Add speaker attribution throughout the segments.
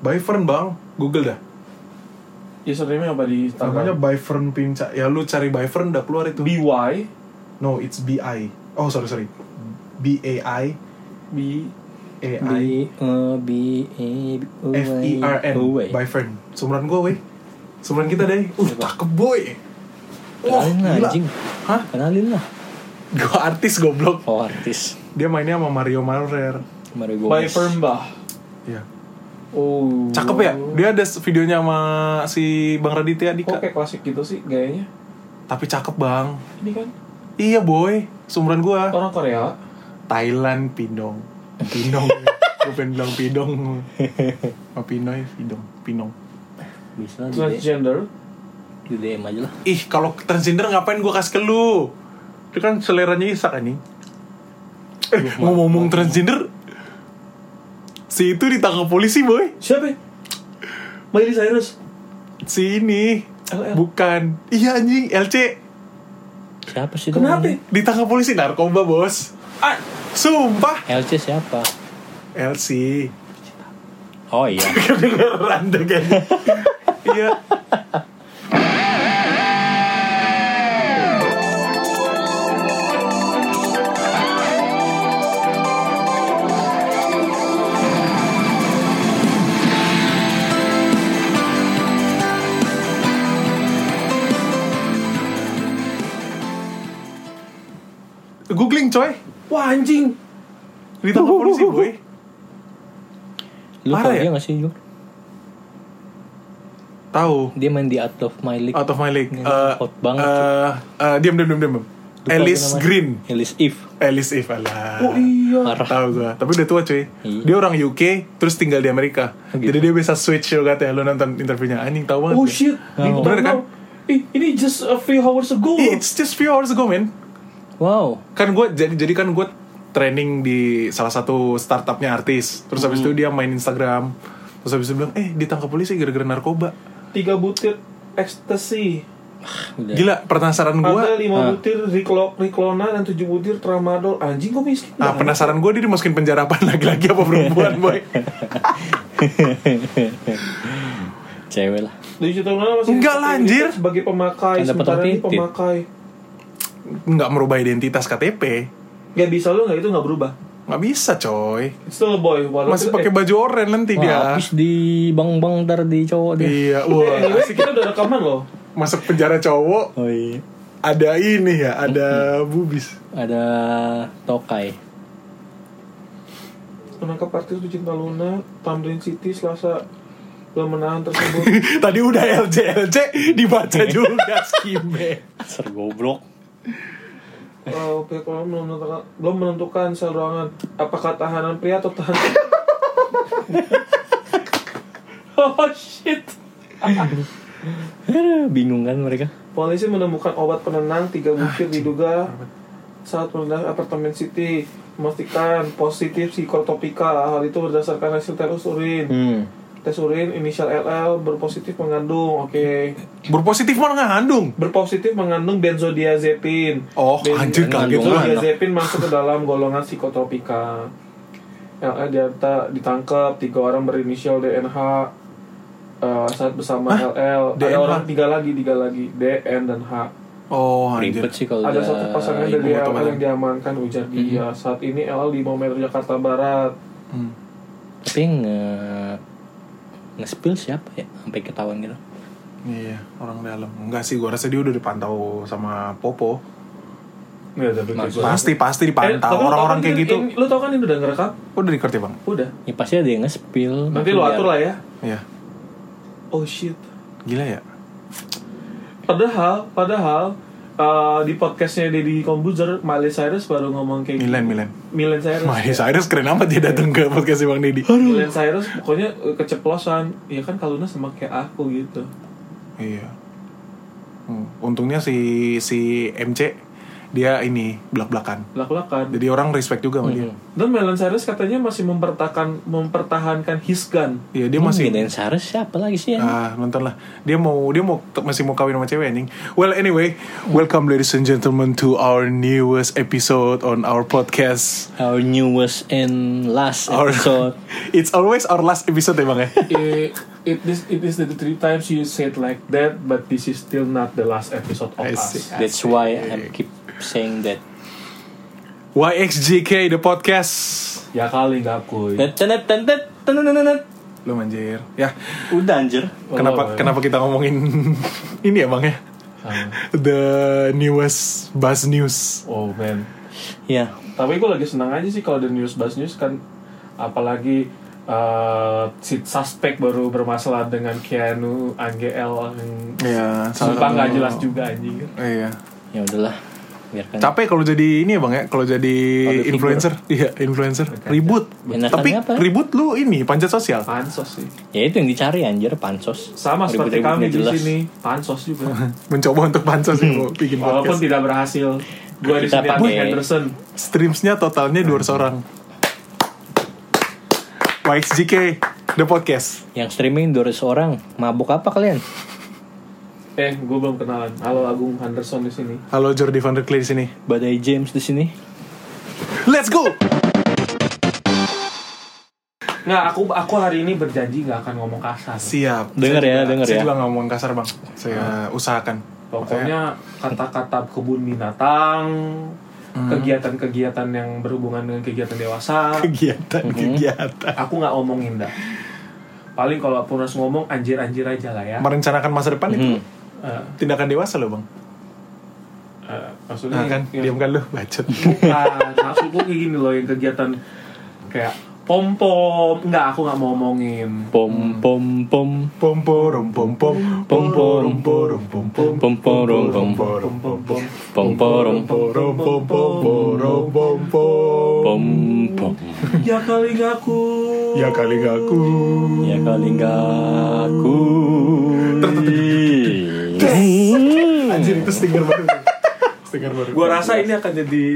Speaker 1: Byfern bang, Google dah.
Speaker 2: Username apa di
Speaker 1: Namanya Byfern Pinca. Ya lu cari Byfern udah keluar itu.
Speaker 2: BY
Speaker 1: No, it's B I. Oh sorry sorry. B A I
Speaker 2: B
Speaker 1: A
Speaker 3: B
Speaker 1: I
Speaker 3: uh, B E O
Speaker 1: F E R N. Byfern. Sumuran gue weh. Sumuran kita deh. Uh, cakep boy. Wah,
Speaker 3: Kenalin lah
Speaker 1: gila.
Speaker 3: anjing.
Speaker 1: Hah?
Speaker 3: Kenalin lah.
Speaker 1: Gue artis goblok.
Speaker 3: Oh artis.
Speaker 1: Dia mainnya sama Mario Maurer.
Speaker 3: Mari gue.
Speaker 2: by Firmbah.
Speaker 1: Iya.
Speaker 2: Oh.
Speaker 1: Cakep ya? Dia ada videonya sama si Bang Raditya
Speaker 2: Kok
Speaker 1: Dika.
Speaker 2: kayak klasik gitu sih gayanya?
Speaker 1: Tapi cakep bang.
Speaker 2: Ini kan
Speaker 1: Iya boy. Sumuran gua.
Speaker 2: orang Korea.
Speaker 1: Thailand Pindong. Pindong. gue pengen bilang Pindong. Oh Pinoy Pindong. Pinong.
Speaker 3: Bisa
Speaker 2: Transgender.
Speaker 3: di DM aja lah.
Speaker 1: Ih kalau transgender ngapain gua kasih ke lu? Itu kan seleranya Isak anjing. Eh, ngomong-ngomong transgender, si itu ditangkap polisi boy.
Speaker 2: Siapa? Miley Cyrus.
Speaker 1: Si ini
Speaker 2: LL.
Speaker 1: bukan. Iya anjing LC
Speaker 3: Siapa sih?
Speaker 2: Kenapa?
Speaker 1: ditangkap polisi narkoba bos.
Speaker 2: Ah,
Speaker 1: Sumpah
Speaker 3: LC siapa?
Speaker 1: LC
Speaker 3: Oh iya.
Speaker 1: kedengeran deh. Iya. Googling coy,
Speaker 2: wah anjing.
Speaker 1: ditangkap polisi boy.
Speaker 3: Lu tau
Speaker 1: ya?
Speaker 3: dia gak sih Jur?
Speaker 1: Tahu.
Speaker 3: Dia main di Out of My League.
Speaker 1: Out of my league. Eh,
Speaker 3: hot banget,
Speaker 1: eh, eh, diam diam diam diam.
Speaker 3: Lupa
Speaker 1: Alice
Speaker 3: gue.
Speaker 1: Green.
Speaker 3: Alice Eve.
Speaker 1: Alice Eve alah.
Speaker 2: Oh iya.
Speaker 3: Parah.
Speaker 1: Tahu gua, tapi udah tua cuy.
Speaker 3: Iya.
Speaker 1: Dia orang UK terus tinggal di Amerika.
Speaker 3: Oh, gitu.
Speaker 1: Jadi dia bisa switch lo katanya lo nonton interviewnya. Anjing tahu banget.
Speaker 2: Oh
Speaker 1: ya.
Speaker 2: shit.
Speaker 3: Oh.
Speaker 1: Bener kan?
Speaker 2: Ih, ini just a few hours ago.
Speaker 1: It's just few hours ago, man.
Speaker 3: Wow.
Speaker 1: Kan gue jadi jadi kan gue training di salah satu startupnya artis. Terus habis itu dia main Instagram. Terus habis itu bilang, eh ditangkap polisi gara-gara narkoba.
Speaker 2: Tiga butir ekstasi.
Speaker 3: Udah.
Speaker 1: Gila, penasaran
Speaker 2: Ada
Speaker 1: gue.
Speaker 2: lima
Speaker 3: Ah.
Speaker 2: butir Riclo- Riklona dan tujuh butir tramadol. Anjing kok miskin?
Speaker 1: Ah, penasaran gue dia dimasukin penjara apa laki-laki apa perempuan, boy?
Speaker 3: Cewek lah.
Speaker 2: Masih
Speaker 1: Enggak lah, anjir.
Speaker 2: sebagai pemakai
Speaker 3: Kan
Speaker 2: sementara ini pemakai.
Speaker 1: Nggak merubah identitas KTP.
Speaker 2: Gak bisa lu nggak itu nggak berubah.
Speaker 1: Nggak bisa, coy.
Speaker 2: Still a boy.
Speaker 1: Masih pakai baju oranye nanti
Speaker 3: Wah,
Speaker 1: dia.
Speaker 3: habis di bang-bang ntar di cowok dia.
Speaker 1: Iya,
Speaker 2: Eh,
Speaker 1: wah.
Speaker 2: anyway, kita udah rekaman loh.
Speaker 1: Masuk penjara cowok,
Speaker 3: Oh iya.
Speaker 1: ada ini ya, ada bubis.
Speaker 3: Ada Tokai.
Speaker 2: Menangkap artis Lucinta Luna, Tamrin City, Selasa belum menahan tersebut.
Speaker 1: Tadi udah LC LC dibaca juga skimnya.
Speaker 3: Ser goblok.
Speaker 2: Oh, pihak belum menentukan, belum menentukan sel ruangan apakah tahanan pria atau tahanan. oh shit.
Speaker 3: Bingung kan mereka?
Speaker 2: Polisi menemukan obat penenang tiga butir diduga saat meledak apartemen City memastikan positif psikotropika. Hal itu berdasarkan hasil tes urin.
Speaker 3: Hmm.
Speaker 2: Tes urin inisial LL berpositif mengandung, oke.
Speaker 1: Berpositif mana ngandung?
Speaker 2: Berpositif mengandung benzodiazepin.
Speaker 1: Oh, anjir, kaget
Speaker 3: lu.
Speaker 2: Benzodiazepin masuk ke dalam golongan psikotropika. LL dianta ditangkap tiga orang berinisial DNH eh, saat bersama
Speaker 1: Hah?
Speaker 2: LL. Ada
Speaker 1: DNH?
Speaker 2: orang tiga lagi, tiga lagi DN dan H.
Speaker 1: Oh, anjir.
Speaker 3: Ribet sih kalau
Speaker 2: Ada satu pasangan dari LL
Speaker 1: bareng.
Speaker 2: yang diamankan ujar dia. Saat ini LL di Momero Jakarta Barat.
Speaker 1: Hmm.
Speaker 3: Tapi nge nge-spill siapa ya sampai ketahuan gitu.
Speaker 1: Iya, orang dalam. Enggak sih, gua rasa dia udah dipantau sama Popo.
Speaker 2: Nggak, tapi
Speaker 1: Pasti pasti
Speaker 2: Eh,
Speaker 1: dipantau
Speaker 2: tau
Speaker 1: orang-orang
Speaker 2: kan
Speaker 1: kayak gitu.
Speaker 2: ini- Lu tau kan ini udah ngerekam?
Speaker 1: Udah dikerti, Bang?
Speaker 2: Udah.
Speaker 3: Ya pasti ada yang nge-spill.
Speaker 2: Nanti lu atur lah ya.
Speaker 1: Iya.
Speaker 2: Oh shit.
Speaker 1: Gila ya?
Speaker 2: Padahal, padahal uh, di podcastnya Deddy Kombuzer, Miley Cyrus baru ngomong kayak
Speaker 1: Milan,
Speaker 2: gitu.
Speaker 1: Milan.
Speaker 2: Milan Cyrus.
Speaker 1: Miley Cyrus keren amat dia datang ke podcast Bang Deddy.
Speaker 2: Milan Cyrus pokoknya uh, keceplosan. Ya kan Kaluna sama kayak aku gitu.
Speaker 1: Iya. Hmm, Untungnya si si MC dia ini belak-belakan.
Speaker 2: belak-belakan.
Speaker 1: Jadi orang respect juga sama dia.
Speaker 2: Dan Melon Cyrus katanya masih mempertahankan mempertahankan his gun.
Speaker 1: Iya, dia masih
Speaker 3: Gideon Saris siapa lagi sih ya?
Speaker 1: Ah, nonton lah. Dia mau dia mau masih mau kawin sama cewek anjing. Well, anyway, welcome ladies and gentlemen to our newest episode on our podcast.
Speaker 3: Our newest and last
Speaker 1: Our
Speaker 3: episode.
Speaker 1: It's always our last episode emang ya.
Speaker 2: it, it is it is the three times you said like that, but this is still not the last episode of
Speaker 1: I
Speaker 2: us.
Speaker 1: see.
Speaker 3: That's why I keep saying that.
Speaker 1: YXJK the podcast.
Speaker 2: Ya kali nggak kuy.
Speaker 1: Lu manjir. Ya,
Speaker 3: Udah anjir.
Speaker 1: kenapa
Speaker 2: Oh,
Speaker 1: kenapa kita ngomongin ini ya, Bang ya?
Speaker 2: Sama.
Speaker 1: The newest buzz news.
Speaker 2: Oh man.
Speaker 3: Ya,
Speaker 2: Tapi gue lagi senang aja sih kalau ada news buzz news kan, apalagi eh, si suspek baru bermasalah dengan Keanu Angel yang
Speaker 1: Iya,
Speaker 2: sumpah nggak jelas juga anjing.
Speaker 1: Iya.
Speaker 3: ya udahlah. Biarkan.
Speaker 1: Capek kalau jadi ini ya bang ya, kalau jadi
Speaker 3: figur.
Speaker 1: influencer, iya influencer, ribut.
Speaker 3: Enakannya
Speaker 1: Tapi
Speaker 3: apa?
Speaker 1: ribut lu ini panjat sosial.
Speaker 2: Pansos sih.
Speaker 3: Ya itu yang dicari anjir pansos.
Speaker 2: Sama seperti
Speaker 3: Ribut-ribut
Speaker 2: kami di
Speaker 3: jelas.
Speaker 2: sini, pansos juga.
Speaker 1: Mencoba untuk pansos sih mau bikin
Speaker 2: Walaupun
Speaker 1: podcast.
Speaker 2: tidak berhasil. Gue di sini
Speaker 3: pakai-
Speaker 2: Boy Henderson.
Speaker 1: Streamsnya totalnya 200 orang. YXJK the podcast.
Speaker 3: Yang streaming 200 orang. Mabuk apa kalian?
Speaker 2: Eh, gue belum kenalan. Halo Agung Henderson di sini.
Speaker 1: Halo Jordi Van der Klee di sini.
Speaker 3: Badai James di sini.
Speaker 1: Let's go.
Speaker 2: Nggak, aku aku hari ini berjanji nggak akan ngomong kasar.
Speaker 1: Siap.
Speaker 3: Dengar
Speaker 1: Saya
Speaker 3: ya,
Speaker 1: juga-
Speaker 3: dengar
Speaker 1: Saya
Speaker 3: ya.
Speaker 1: juga nggak ngomong kasar bang. Saya usahakan.
Speaker 2: Pokoknya kata-kata kebun binatang, kegiatan-kegiatan yang berhubungan dengan kegiatan dewasa,
Speaker 1: kegiatan kegiatan.
Speaker 2: aku nggak ngomongin dah. Paling kalau pun harus ngomong anjir-anjir aja lah ya.
Speaker 1: Merencanakan masa depan itu
Speaker 3: Hmm.
Speaker 2: Eh,
Speaker 1: tindakan dewasa loh bang.
Speaker 2: eh, maksudnya
Speaker 1: Nah kan,
Speaker 2: yang-
Speaker 1: diam kan lu, bacot.
Speaker 2: Bukan, maksud gue kayak gini loh yang kegiatan kayak pom pom, nggak aku nggak mau ngomongin.
Speaker 3: Pom pom pom.
Speaker 1: Pom pom pom pom pom pom pom pom pom pom
Speaker 3: Pom pom.
Speaker 2: Pom pom pom.
Speaker 3: Pom pom.
Speaker 1: pom pom pom pom pom pom
Speaker 3: Pom pom.
Speaker 2: Ya kali aku.
Speaker 1: Ya kali aku.
Speaker 3: Ya kali aku.
Speaker 1: Anjir itu stiker baru. Stiker baru.
Speaker 2: Gue rasa ini akan jadi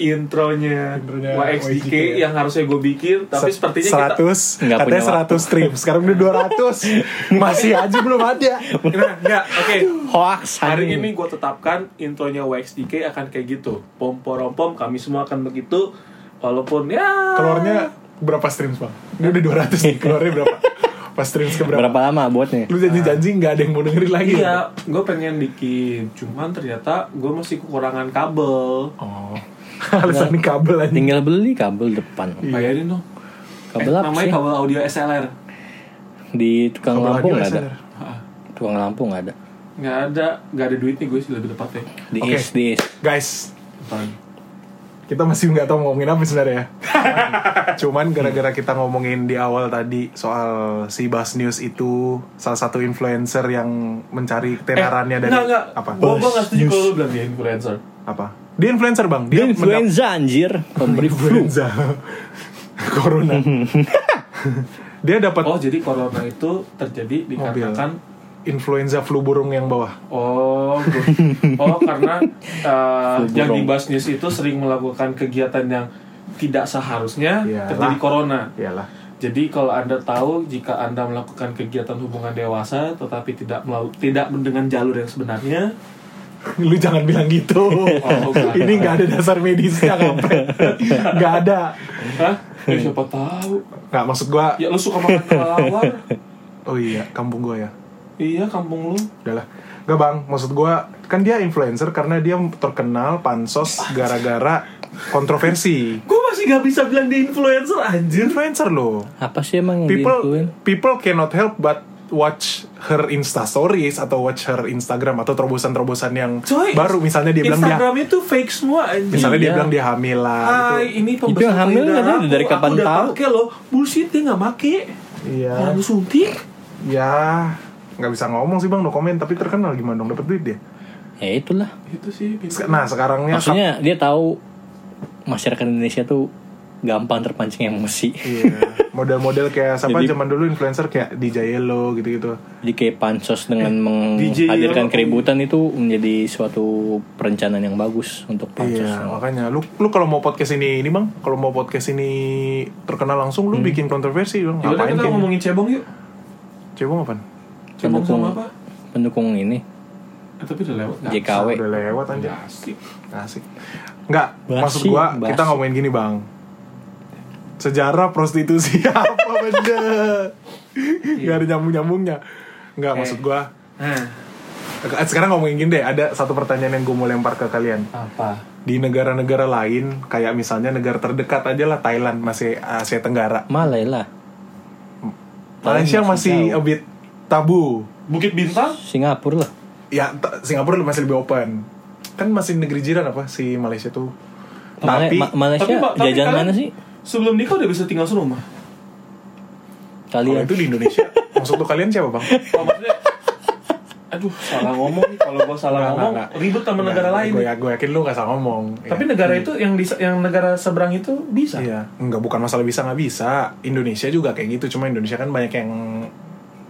Speaker 2: intronya,
Speaker 1: Intronya
Speaker 2: YXDK
Speaker 1: ya.
Speaker 2: yang harusnya gue bikin, tapi sepertinya kita
Speaker 1: 100
Speaker 3: Nggak
Speaker 1: katanya
Speaker 3: punya
Speaker 1: 100 stream sekarang udah 200 masih aja belum ada
Speaker 2: Nah, nggak, oke.
Speaker 3: Hoax
Speaker 2: Hari ini gue tetapkan intronya YXDK akan kayak gitu. Pom pom pom, kami semua akan begitu. Walaupun ya
Speaker 1: keluarnya berapa streams bang ini udah 200 nih keluarnya berapa pas streams ke berapa
Speaker 3: lama buatnya?
Speaker 1: lu janji-janji nggak ada yang mau dengerin lagi
Speaker 2: Iya, gue pengen bikin, cuman ternyata gue masih kekurangan kabel.
Speaker 1: oh alasan kabel aja
Speaker 3: Tinggal beli kabel depan.
Speaker 2: Bayarin dong.
Speaker 3: Kabel
Speaker 2: Eh,
Speaker 3: apa
Speaker 2: namanya
Speaker 3: sih?
Speaker 2: kabel audio SLR.
Speaker 3: Di tukang
Speaker 1: Kabel
Speaker 3: lampu nggak ada.
Speaker 2: Ah,
Speaker 3: Tukang lampu nggak ada.
Speaker 2: Nggak ada, nggak ada duit nih gue sih lebih tepatnya.
Speaker 3: Di is, di is.
Speaker 1: guys? Kita masih nggak tahu ngomongin apa sebenarnya cuman gara-gara kita ngomongin di awal tadi soal si Bas News itu salah satu influencer yang mencari tenarannya dari
Speaker 2: Enggak, enggak.
Speaker 1: apa
Speaker 2: Gue gue nggak setuju kalau lu bilang dia influencer.
Speaker 1: apa dia influencer bang
Speaker 3: Dia
Speaker 1: mendap-
Speaker 3: influenza anjir. Pemberi flu.
Speaker 1: influenza corona dia dapat
Speaker 2: Oh, jadi corona itu terjadi dikarenakan
Speaker 1: influenza flu burung yang bawah
Speaker 2: Oh, oh karena uh, yang di Basnis itu sering melakukan kegiatan yang tidak seharusnya
Speaker 1: Iyalah.
Speaker 2: terjadi corona.
Speaker 1: iyalah
Speaker 2: Jadi kalau anda tahu jika anda melakukan kegiatan hubungan dewasa tetapi tidak melalui tidak dengan jalur yang sebenarnya,
Speaker 1: lu jangan bilang gitu
Speaker 2: Oh, enggak.
Speaker 1: ini nggak ada dasar medisnya kampret nggak ada
Speaker 2: hah? Ya, siapa tahu?
Speaker 1: nggak maksud gua
Speaker 2: Ya lu suka makan kelawar?
Speaker 1: oh iya kampung gua ya
Speaker 2: iya, kampung lu.
Speaker 1: udahlah Gak bang, maksud gua kan dia influencer karena dia terkenal pansos gara-gara kontroversi.
Speaker 2: Gue masih gak bisa bilang dia influencer anjir.
Speaker 1: Influencer loh.
Speaker 3: Apa sih emang yang
Speaker 1: People
Speaker 3: diinfluen?
Speaker 1: people cannot help but watch her Insta stories atau watch her Instagram atau terobosan-terobosan yang
Speaker 2: Coy,
Speaker 1: baru misalnya dia bilang dia
Speaker 2: Instagram itu fake semua anjir.
Speaker 1: misalnya dia
Speaker 3: Iya.
Speaker 1: bilang dia hamil lah gitu.
Speaker 2: Hai, ini
Speaker 3: Itu yang hamil ada
Speaker 2: aku,
Speaker 3: dari kapan
Speaker 2: aku udah
Speaker 3: tahu?
Speaker 2: pakai loh. Bullshit dia nggak make.
Speaker 1: Iya.
Speaker 2: Orang suntik.
Speaker 1: Ya, nggak bisa ngomong sih bang, no comment. Tapi terkenal gimana dong dapat duit dia?
Speaker 3: Ya itulah.
Speaker 2: Itu sih.
Speaker 1: Sek- Nah sekarangnya
Speaker 3: Maksudnya dia tahu masyarakat Indonesia tuh gampang terpancing emosi.
Speaker 1: Iya. Model-model kayak siapa
Speaker 3: Jadi-
Speaker 1: zaman dulu influencer kayak DJ Yellow gitu-gitu.
Speaker 3: Jadi kayak pansos dengan
Speaker 2: DJ
Speaker 3: menghadirkan
Speaker 2: Yellow.
Speaker 3: keributan itu menjadi suatu perencanaan yang bagus untuk pansos.
Speaker 1: Iya, makanya lu lu kalau mau podcast ini ini Bang, kalau mau podcast ini terkenal langsung lu bikin kontroversi dong. Ngapain
Speaker 2: kita ngomongin cebong yuk.
Speaker 1: Cebong apaan?
Speaker 3: Pendukung,
Speaker 2: sama apa?
Speaker 3: pendukung ini
Speaker 2: Eh, tapi udah lewat nggak?
Speaker 3: JKW.
Speaker 1: Udah lewat aja.
Speaker 2: Nggak asik.
Speaker 1: Asik. Enggak,
Speaker 3: Basi,
Speaker 1: maksud gua
Speaker 3: basi.
Speaker 1: kita ngomongin gini, Bang. Sejarah prostitusi apa bener? Gak ada nyambung-nyambungnya. Enggak,
Speaker 2: Eh.
Speaker 1: maksud gua
Speaker 2: Nah,
Speaker 1: eh, sekarang ngomongin gini deh, ada satu pertanyaan yang gue mau lempar ke kalian.
Speaker 2: apa?
Speaker 1: Di negara-negara lain, kayak misalnya negara terdekat aja lah Thailand, masih Asia Tenggara.
Speaker 3: Malay lah.
Speaker 1: Malaysia masih
Speaker 3: masih
Speaker 1: a bit tabu.
Speaker 2: Bukit Bintang?
Speaker 3: Singapura lah.
Speaker 1: Ya, Singapura masih lebih open. Kan masih negeri jiran apa si Malaysia tuh.
Speaker 3: Malay-
Speaker 1: Tapi
Speaker 3: Ma- Malaysia
Speaker 2: Tapi,
Speaker 3: jajan mana sih?
Speaker 2: Sebelum nikah udah bisa tinggal serumah.
Speaker 3: Kalian
Speaker 1: itu di Indonesia, maksud tuh kalian siapa, Bang?
Speaker 2: Oh, maksudnya Aduh, salah ngomong nih. Kalau gua salah
Speaker 1: Nggak,
Speaker 2: ngomong,
Speaker 1: nggak,
Speaker 2: ribut sama negara lain.
Speaker 1: Gue ya, gue yakin lu gak salah ngomong.
Speaker 2: Tapi
Speaker 1: Ya.
Speaker 2: negara itu yang di yang negara seberang itu bisa.
Speaker 1: Iya, enggak bukan masalah bisa nggak bisa. Indonesia juga kayak gitu, cuma Indonesia kan banyak yang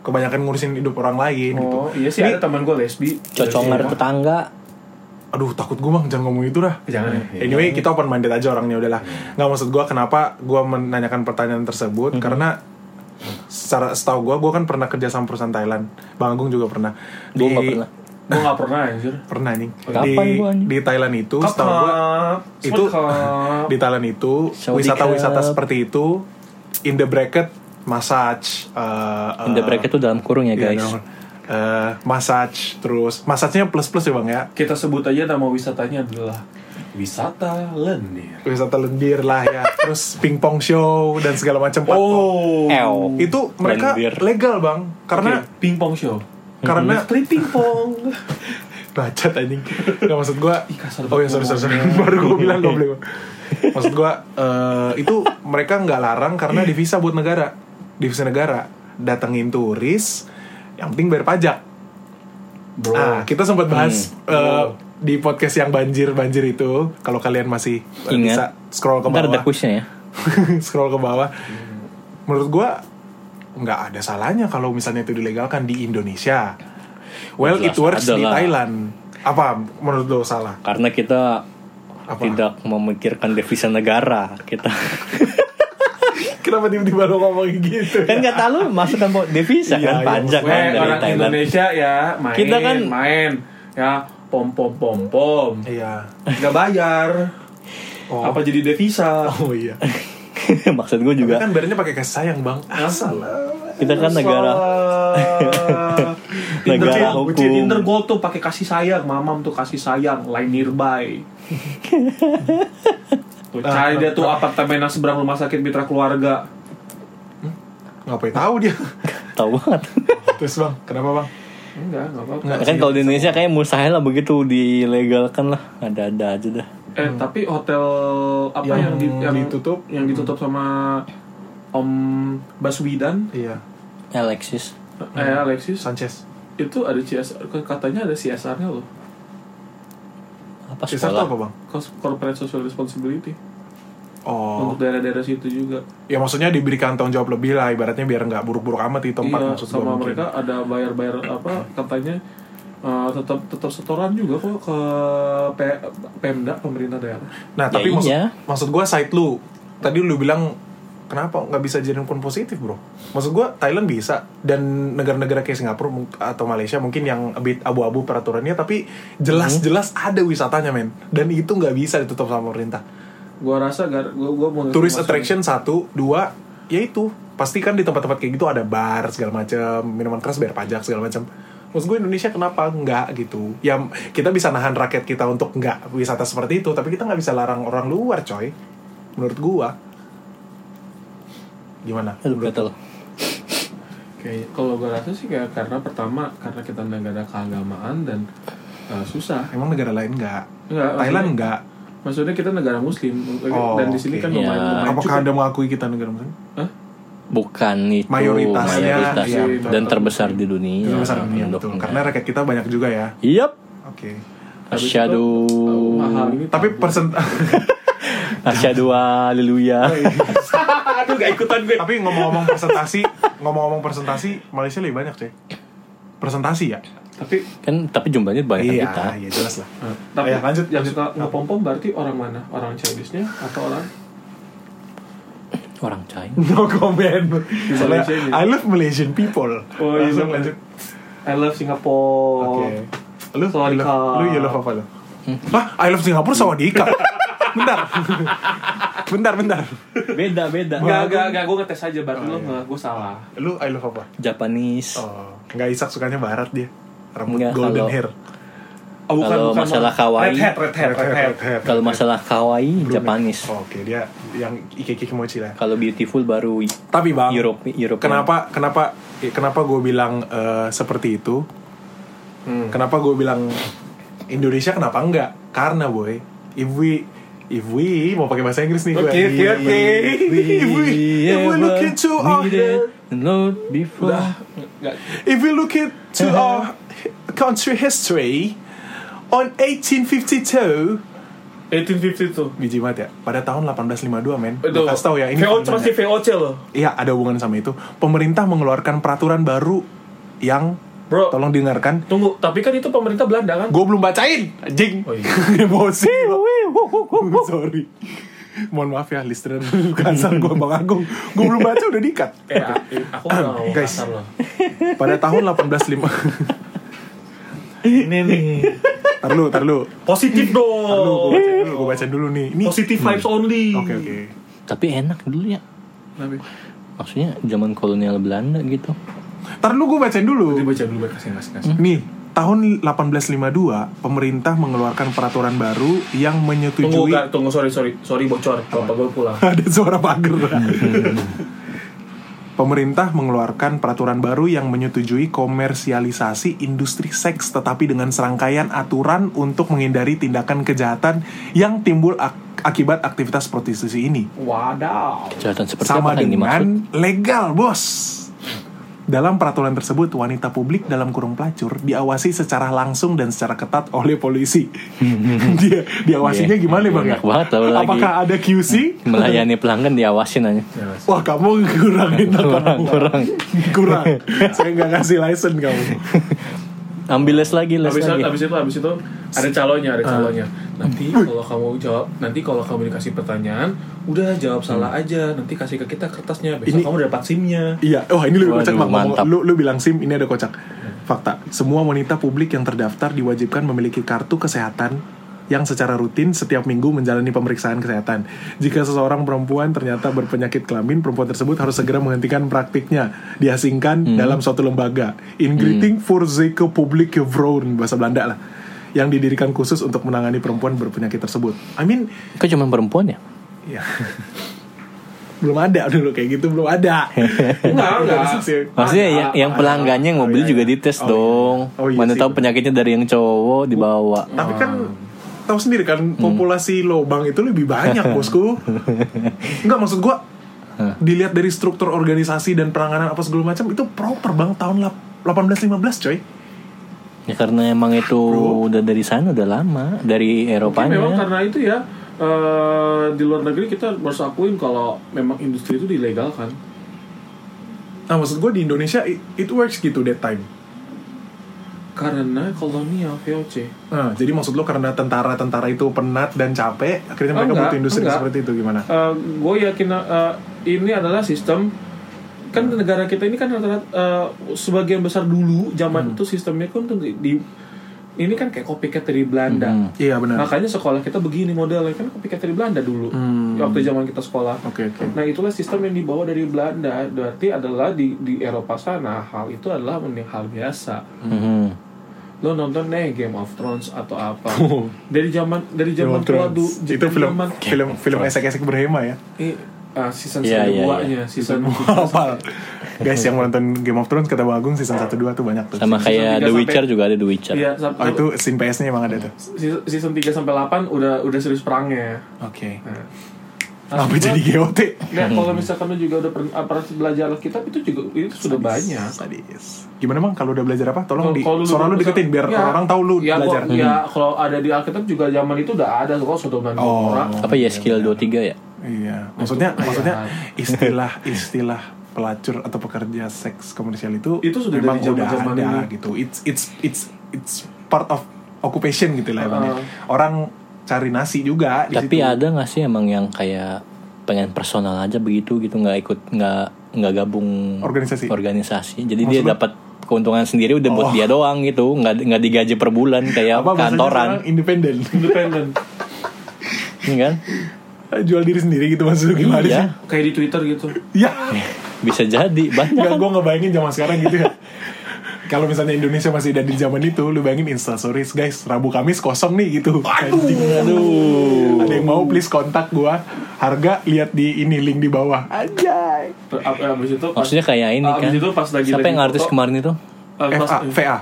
Speaker 1: kebanyakan ngurusin hidup orang lain gitu.
Speaker 2: Oh, iya sih
Speaker 1: Ini-
Speaker 2: ada teman gue lesbi.
Speaker 3: cocongan tetangga.
Speaker 1: Aduh, takut gue bang, jangan ngomong itu dah.
Speaker 2: Jangan.
Speaker 1: Anyway, kita open minded aja orangnya udahlah. Nggak maksud gue kenapa gue menanyakan pertanyaan tersebut karena secara setahu gue, gue kan pernah kerja sama perusahaan Thailand. Bang Agung juga pernah.
Speaker 3: Gue nggak pernah.
Speaker 2: Gue gak pernah anjir.
Speaker 1: Pernah nih.
Speaker 3: Kapan
Speaker 1: di,
Speaker 3: gua,
Speaker 1: di Thailand itu, setahu gue itu di Thailand itu wisata-wisata seperti itu in the bracket massage uh,
Speaker 3: In the
Speaker 1: uh,
Speaker 3: bracket itu dalam kurung ya
Speaker 1: iya,
Speaker 3: guys.
Speaker 1: dong. Uh, massage terus massage-nya plus plus ya bang ya
Speaker 2: Kita sebut aja nama wisatanya adalah wisata lendir.
Speaker 1: wisata lendir lah ya terus pingpong show dan segala macam
Speaker 2: Oh,
Speaker 3: Ew.
Speaker 1: itu mereka
Speaker 3: Lendir.
Speaker 1: legal bang karena
Speaker 2: Oke, pingpong show.
Speaker 1: karena
Speaker 2: Street pingpong.
Speaker 1: bacot anjing nggak maksud
Speaker 2: kasar
Speaker 1: oh ya sorry sorry, sorry. baru gua bilang goblok maksud gua eh, itu mereka nggak larang karena divisa buat negara divisa negara datengin turis yang penting bayar pajak
Speaker 2: Bro.
Speaker 1: ah kita sempat bahas
Speaker 2: Hmm.
Speaker 1: eh, di podcast yang banjir banjir itu kalau kalian masih
Speaker 3: Ingat.
Speaker 1: bisa scroll ke
Speaker 3: Ntar ada
Speaker 1: bawah
Speaker 3: ya.
Speaker 1: scroll ke bawah menurut gua nggak ada salahnya kalau misalnya itu dilegalkan di Indonesia well
Speaker 3: Jelas
Speaker 1: it works
Speaker 3: ada
Speaker 1: di. Thailand apa menurut lo salah
Speaker 3: Karena kita
Speaker 1: Apa?
Speaker 3: tidak memikirkan devisa negara. Kita
Speaker 1: kenapa tiba-tiba lo ngomong gitu
Speaker 3: kan nggak tahu masukkan po- devisa
Speaker 1: Iya,
Speaker 3: kan
Speaker 1: iya,
Speaker 3: pajak
Speaker 2: Weh,
Speaker 3: kan dari
Speaker 2: orang
Speaker 3: Thailand.
Speaker 2: Indonesia ya main,
Speaker 3: Kita kan-
Speaker 2: main, ya pom pom pom pom,
Speaker 1: iya.
Speaker 2: Nggak bayar,
Speaker 1: oh.
Speaker 2: Apa jadi devisa?
Speaker 1: oh iya.
Speaker 3: Maksud gue
Speaker 1: juga.
Speaker 3: Juga
Speaker 1: kan bayarnya pakai kasih sayang bang. Asal
Speaker 3: kita kan negara Negara hukum.
Speaker 2: Tinder Gold tuh pakai kasih sayang, mamam tuh kasih sayang, line nearby. tuh, cari dia tuh apartemen yang seberang rumah sakit mitra keluarga.
Speaker 1: ngapain tahu dia
Speaker 3: tahu banget.
Speaker 1: terus bang kenapa bang
Speaker 2: Enggak, enggak apa-apa.
Speaker 3: Kan kalau di Indonesia kayak mustahil lah begitu dilegalkan lah. Ada-ada aja dah.
Speaker 2: Eh, tapi hotel apa
Speaker 1: Yang
Speaker 2: yang, di, yang
Speaker 1: ditutup?
Speaker 2: Yang ditutup sama Om Baswidan,
Speaker 1: iya
Speaker 3: Alexis.
Speaker 2: eh Alexis,
Speaker 1: Sanchez
Speaker 2: itu ada CSR katanya ada CSR-nya loh.
Speaker 3: Apa sekolah?
Speaker 1: apa bang
Speaker 2: Corporate Social Responsibility
Speaker 1: oh
Speaker 2: untuk daerah-daerah situ juga.
Speaker 1: ya maksudnya diberikan tanggung jawab lebih lah ibaratnya biar nggak buruk-buruk amat di tempat
Speaker 2: iya,
Speaker 1: maksud gua
Speaker 2: sama
Speaker 1: mungkin.
Speaker 2: mereka ada bayar-bayar apa katanya eh, tetap tetap setoran juga kok ke P- Pemda pemerintah daerah.
Speaker 1: Nah,
Speaker 3: Ya
Speaker 1: tapi maksud,
Speaker 3: iya.
Speaker 1: maksud gue side lu. Tadi lu bilang kenapa nggak bisa jadi pun positif, Bro? Maksud gue Thailand bisa dan negara-negara kayak Singapura atau Malaysia mungkin yang a bit abu-abu peraturannya tapi jelas-jelas ada wisatanya, men. Dan itu nggak bisa ditutup sama pemerintah.
Speaker 2: Gua rasa gar, gua, gua mau
Speaker 1: Tourist
Speaker 2: masuk-
Speaker 1: attraction satu, dua, yaitu pasti kan di tempat-tempat kayak gitu ada bar segala macam, minuman keras bayar pajak segala macam. Maksud gue Indonesia kenapa nggak gitu? Ya kita bisa nahan rakyat kita untuk nggak wisata seperti itu, tapi kita nggak bisa larang orang luar, coy. Menurut gua. Gimana?
Speaker 3: Aduh,
Speaker 1: Menurut
Speaker 3: betul.
Speaker 2: Kayak kalau gue rasa sih kayak karena pertama karena kita negara keagamaan dan uh, susah.
Speaker 1: Emang negara lain nggak?
Speaker 2: Enggak,
Speaker 1: Thailand
Speaker 2: maksudnya-
Speaker 1: nggak?
Speaker 2: Maksudnya kita negara muslim
Speaker 1: Oh,
Speaker 2: dan di sini
Speaker 1: oke.
Speaker 2: kan lumayan, lumayan
Speaker 1: Apakah
Speaker 2: cukup.
Speaker 1: Anda mengakui kita negara muslim?
Speaker 2: Hah?
Speaker 3: Bukan itu
Speaker 1: Mayoritasnya,
Speaker 3: mayoritas.
Speaker 1: iya, betul.
Speaker 3: dan terbesar di dunia.
Speaker 1: Itu besar dunia,
Speaker 3: Untuk-
Speaker 1: betul. Karena rakyat kita banyak juga ya.
Speaker 3: Yap.
Speaker 1: Oke.
Speaker 2: Uh, mahal ini
Speaker 1: Tapi persen
Speaker 3: Asyhadu haleluya.
Speaker 2: Aduh gak ikutan gue.
Speaker 1: Tapi ngomong-ngomong presentasi, ngomong-ngomong presentasi, Malaysia lebih banyak cuy. Presentasi ya?
Speaker 2: Tapi
Speaker 3: Kan tapi jumlahnya banyak
Speaker 1: iya,
Speaker 3: kita.
Speaker 1: iya jelas lah.
Speaker 2: tapi
Speaker 1: Ayo, lanjut,
Speaker 2: yang
Speaker 1: lanjut.
Speaker 2: suka ngepom-pom berarti orang mana? Orang Chinese-nya atau orang
Speaker 3: Orang China.
Speaker 1: No comment. Soalnya. I love Malaysian people.
Speaker 2: Oh, iya,
Speaker 1: Langsung
Speaker 2: sama.
Speaker 1: lanjut.
Speaker 2: I love Singapore.
Speaker 1: Oke. Lu,
Speaker 2: Sawadika.
Speaker 1: lu, lu you love apa lu? Hah? I love Singapura Sawadika. bentar. bentar, bentar.
Speaker 3: Beda beda.
Speaker 2: Gak, gak, gak, gue ngetes aja berarti
Speaker 1: Oh,
Speaker 2: lo
Speaker 1: iya.
Speaker 2: nggak, gue salah.
Speaker 1: Lu I love apa?
Speaker 3: Japanese.
Speaker 1: Oh, nggak Isak sukanya barat dia. Rambut
Speaker 3: Enggak,
Speaker 1: golden
Speaker 3: kalau-
Speaker 1: hair.
Speaker 2: Oh,
Speaker 3: Kalau masalah kawaii.
Speaker 2: Red hat, red hat, red hat.
Speaker 1: hair.
Speaker 3: Kalau masalah kawaii
Speaker 1: Brunei.
Speaker 3: Japanese.
Speaker 1: Oh, Oke, dia yang Ike Kimochi lah.
Speaker 3: Kalau beautiful baru
Speaker 1: Tapi bang,
Speaker 3: Europe Europe.
Speaker 1: kenapa kenapa kenapa gue bilang eh, seperti itu?
Speaker 2: Hmm.
Speaker 1: Kenapa gue bilang Indonesia kenapa enggak? Karena boy, if we if we mau pakai bahasa Inggris nih gue.
Speaker 2: Oke, oke, oke.
Speaker 1: If we if we look into our
Speaker 3: Lord before.
Speaker 2: Udah,
Speaker 1: if we look into our country history on 1852
Speaker 2: 1850 tuh.
Speaker 1: biji banget ya pada tahun 1852 men. Gua kasih tau ya ini
Speaker 2: VOC
Speaker 1: sebenarnya.
Speaker 2: pasti VOC loh.
Speaker 1: Iya ada hubungan sama itu pemerintah mengeluarkan peraturan baru yang
Speaker 2: Bro,
Speaker 1: tolong dengarkan
Speaker 2: tunggu, tapi kan itu pemerintah Belanda kan?
Speaker 1: gue belum bacain anjing
Speaker 2: Oh, iya.
Speaker 1: emosi sorry mohon maaf ya listener kasar gue bang Agung gue belum baca udah dikat
Speaker 2: Eh, aku nggak mau
Speaker 1: Guys.
Speaker 2: kasar loh.
Speaker 1: pada tahun 1805
Speaker 2: Ini nih.
Speaker 1: tar lu tar lu
Speaker 2: Positif
Speaker 1: tar lu gue
Speaker 2: dong.
Speaker 1: baca dulu gue baca dulu nih ini
Speaker 2: Positive vibes only.
Speaker 1: oke oke
Speaker 3: Tapi enak dulu ya. Maksudnya zaman kolonial Belanda gitu.
Speaker 1: Tar lu gue bacain dulu
Speaker 2: dulu, baca kasih kasih kasih.
Speaker 1: Nih, tahun 1852 pemerintah mengeluarkan peraturan baru yang
Speaker 2: Tunggu,
Speaker 1: menyetujui
Speaker 2: gak, tunggu, sorry, sorry, sorry bocor, bapak gue pulang.
Speaker 1: ada suara pagar. pemerintah mengeluarkan peraturan baru yang menyetujui komersialisasi industri seks tetapi dengan serangkaian aturan untuk menghindari tindakan kejahatan yang timbul ak- akibat aktivitas prostitusi ini.
Speaker 2: Wadaw.
Speaker 3: Kejahatan seperti
Speaker 1: Sama
Speaker 3: apa yang dimaksud?
Speaker 1: dengan legal, Bos. Dalam peraturan tersebut, wanita publik dalam kurung pelacur diawasi secara langsung dan secara ketat oleh polisi. Dia diawasinya
Speaker 3: Iya.
Speaker 1: gimana bang?
Speaker 3: Enak banget, tau lagi.
Speaker 1: Apakah ada QC?
Speaker 3: Melayani pelanggan diawasin aja.
Speaker 1: Wah kamu kurangin
Speaker 3: Kurang, kurang.
Speaker 1: kurang. Saya nggak kasih license kamu.
Speaker 3: Ambil les lagi, les
Speaker 2: Habis itu,
Speaker 3: lagi.
Speaker 2: habis itu, habis itu ada calonnya, ada calonnya. Nanti kalau kamu jawab, nanti kalau kamu dikasih pertanyaan, udah jawab salah aja. Nanti kasih ke kita kertasnya. Besok
Speaker 1: Ini-
Speaker 2: kamu dapat simnya.
Speaker 1: Iya, wah ini lebih kocak bang. Ngomong-
Speaker 3: mantap.
Speaker 1: Lu, lu bilang SIM, ini ada kocak. Fakta, semua wanita publik yang terdaftar diwajibkan memiliki kartu kesehatan yang secara rutin setiap minggu menjalani pemeriksaan kesehatan. Jika seseorang perempuan ternyata berpenyakit kelamin, perempuan tersebut harus segera menghentikan praktiknya, diasingkan dalam suatu lembaga. Ingriting voor Zeke Publieke Vrouwen, bahasa Belanda lah, yang didirikan khusus untuk menangani perempuan berpenyakit tersebut. I mean,
Speaker 3: Kok cuma perempuan ya?
Speaker 1: ya. belum ada dulu kayak gitu belum ada
Speaker 2: Enggak, enggak.
Speaker 3: Maksudnya
Speaker 2: Ada,
Speaker 3: yang, yang pelanggannya yang
Speaker 1: Oh,
Speaker 3: mobil
Speaker 1: iya,
Speaker 3: juga
Speaker 1: iya.
Speaker 3: dites
Speaker 1: Oh, iya.
Speaker 3: dong.
Speaker 1: Oh, iya
Speaker 3: Mana
Speaker 1: sih,
Speaker 3: tahu
Speaker 1: bener.
Speaker 3: penyakitnya dari yang cowok dibawa.
Speaker 1: Tapi kan tahu sendiri kan
Speaker 3: Hmm.
Speaker 1: populasi lobang itu lebih banyak bosku. Enggak maksud gua dilihat dari struktur organisasi dan penanganan apa segala macam itu proper bang tahun lap- 1815 coy.
Speaker 3: Ya karena emang itu
Speaker 1: Bro.
Speaker 3: udah dari sana udah lama, dari Eropanya.
Speaker 2: memang karena itu ya eh, di luar negeri kita harus akuin kalau memang industri itu dilegalkan.
Speaker 1: Nah maksud gua di Indonesia it, it works gitu that time.
Speaker 2: Karena kolonial VOC.
Speaker 1: Nah, jadi maksud lo karena tentara-tentara itu penat dan capek, akhirnya mereka
Speaker 2: Enggak,
Speaker 1: butuh industri
Speaker 2: enggak.
Speaker 1: seperti itu gimana?
Speaker 2: gue yakin eh, ini adalah sistem kan negara kita ini kan rata-rata eh, sebagian besar dulu zaman itu sistemnya kan tuh di, di- ini kan kayak copycat dari Belanda.
Speaker 3: Hmm.
Speaker 1: Iya benar.
Speaker 2: Makanya sekolah kita begini modelnya kan copycat dari Belanda dulu.
Speaker 1: Hmm.
Speaker 2: Waktu zaman kita sekolah.
Speaker 1: Oke oke.
Speaker 2: Nah itulah sistem yang dibawa dari Belanda. Berarti adalah di di Eropa sana hal itu adalah hal biasa.
Speaker 3: Mhm.
Speaker 2: Lo nonton nih Game of Thrones atau apa? Dari zaman dari zaman tua dulu.
Speaker 1: itu film
Speaker 2: zaman,
Speaker 1: film film esek-esek berhema ya.
Speaker 2: eh, ah, season
Speaker 3: Iya, iya,
Speaker 2: keduanya, season
Speaker 1: Hafal. Guys yang menonton Game of Thrones kata Bang Agung season 1 2 tuh banyak tuh.
Speaker 3: Sama
Speaker 2: Season
Speaker 3: kayak The
Speaker 2: sampai-
Speaker 3: Witcher juga ada The Witcher.
Speaker 2: Iya,
Speaker 1: Oh itu scene PS-nya emang ada tuh.
Speaker 2: season, season 3 sampai 8 udah udah serius perangnya.
Speaker 1: Oke.
Speaker 2: Nah,
Speaker 1: Apa jadi GOT?
Speaker 2: Nah, kalau misalkan lu juga udah pernah pernah belajar Alkitab itu juga itu sudah banyak.
Speaker 1: Sadis. Gimana bang kalau udah belajar apa? Tolong di
Speaker 2: Kalau
Speaker 1: suara lu deketin biar
Speaker 2: ya,
Speaker 1: orang tahu lu
Speaker 2: ya,
Speaker 1: belajar.
Speaker 2: kok- Ya, kalau ada di Alkitab juga zaman itu udah ada kok Sodom dan
Speaker 1: Oh.
Speaker 2: Gomora.
Speaker 3: Apa ya skill 23 ya?
Speaker 1: Iya, maksudnya
Speaker 2: itu
Speaker 1: maksudnya istilah istilah pelacur atau pekerja seks komersial itu
Speaker 2: Itu sudah
Speaker 1: memang
Speaker 2: dari
Speaker 1: udah
Speaker 2: zaman-zaman
Speaker 1: ada
Speaker 2: ini.
Speaker 1: gitu. It's it's it's it's part of occupation gitu lah emang ya.
Speaker 2: Uh.
Speaker 1: Orang cari nasi juga di
Speaker 3: Tapi
Speaker 1: situ.
Speaker 3: ada nggak sih emang yang kayak pengen personal aja begitu gitu nggak ikut nggak nggak gabung
Speaker 1: Organisasi.
Speaker 3: organisasi. Jadi
Speaker 1: Maksud
Speaker 3: dia dapat keuntungan sendiri udah buat
Speaker 1: Oh.
Speaker 3: dia doang gitu nggak nggak digaji per bulan kayak
Speaker 1: apa
Speaker 3: kantoran
Speaker 1: independen
Speaker 2: Independen.
Speaker 3: Iya kan
Speaker 1: jual diri sendiri gitu maksudnya gimana
Speaker 3: Iya.
Speaker 1: sih
Speaker 2: Kayak di Twitter gitu.
Speaker 1: ya
Speaker 3: bisa jadi banyak
Speaker 1: nggak
Speaker 3: kan
Speaker 1: gue ngebayangin zaman sekarang gitu ya kalau misalnya Indonesia masih ada di zaman itu lu bayangin instastories guys Rabu Kamis kosong nih gitu Anjing.
Speaker 3: aduh
Speaker 1: ada yang mau please kontak gua harga lihat di ini link di bawah anjay
Speaker 2: Abis itu pas,
Speaker 3: maksudnya kayak ini
Speaker 2: abis
Speaker 3: kan
Speaker 2: itu pas lagi
Speaker 3: siapa
Speaker 2: lagi
Speaker 3: yang artis
Speaker 2: foto,
Speaker 3: kemarin itu
Speaker 2: eh, pas-
Speaker 1: FA VA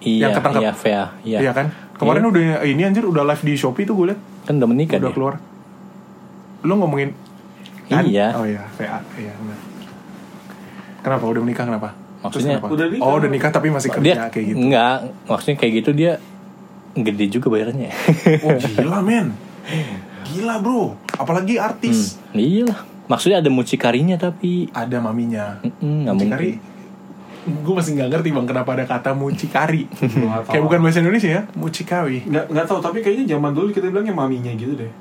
Speaker 3: iya
Speaker 1: Yang ketangkep.
Speaker 3: iya VA iya
Speaker 1: Iya kan? Kemarin udah ini anjir udah live di Shopee tuh gue liat
Speaker 3: kan udah menikah
Speaker 1: udah
Speaker 3: dia
Speaker 1: keluar. Lu ngomongin kan?
Speaker 3: Iya.
Speaker 1: Oh iya, VA. Iya, benar. Kenapa udah menikah kenapa?
Speaker 3: Maksudnya-?
Speaker 2: Udah nikah.
Speaker 1: Oh, udah nikah tapi masih kerja
Speaker 3: dia
Speaker 1: kayak gitu.
Speaker 3: enggak maksudnya kayak gitu dia gede juga bayarnya
Speaker 1: Oh, gila, men. Gila, Bro. Apalagi artis.
Speaker 3: iya lah maksudnya ada mucikarinya tapi
Speaker 1: Ada maminya.
Speaker 3: Mm-mm, nggak
Speaker 1: Mucikari. Gue masih nggak ngerti bang kenapa ada kata mucikari. Kayak bukan bahasa Indonesia ya, mucikari.
Speaker 2: Nggak, nggak tahu tapi kayaknya zaman dulu kita bilangnya maminya gitu deh.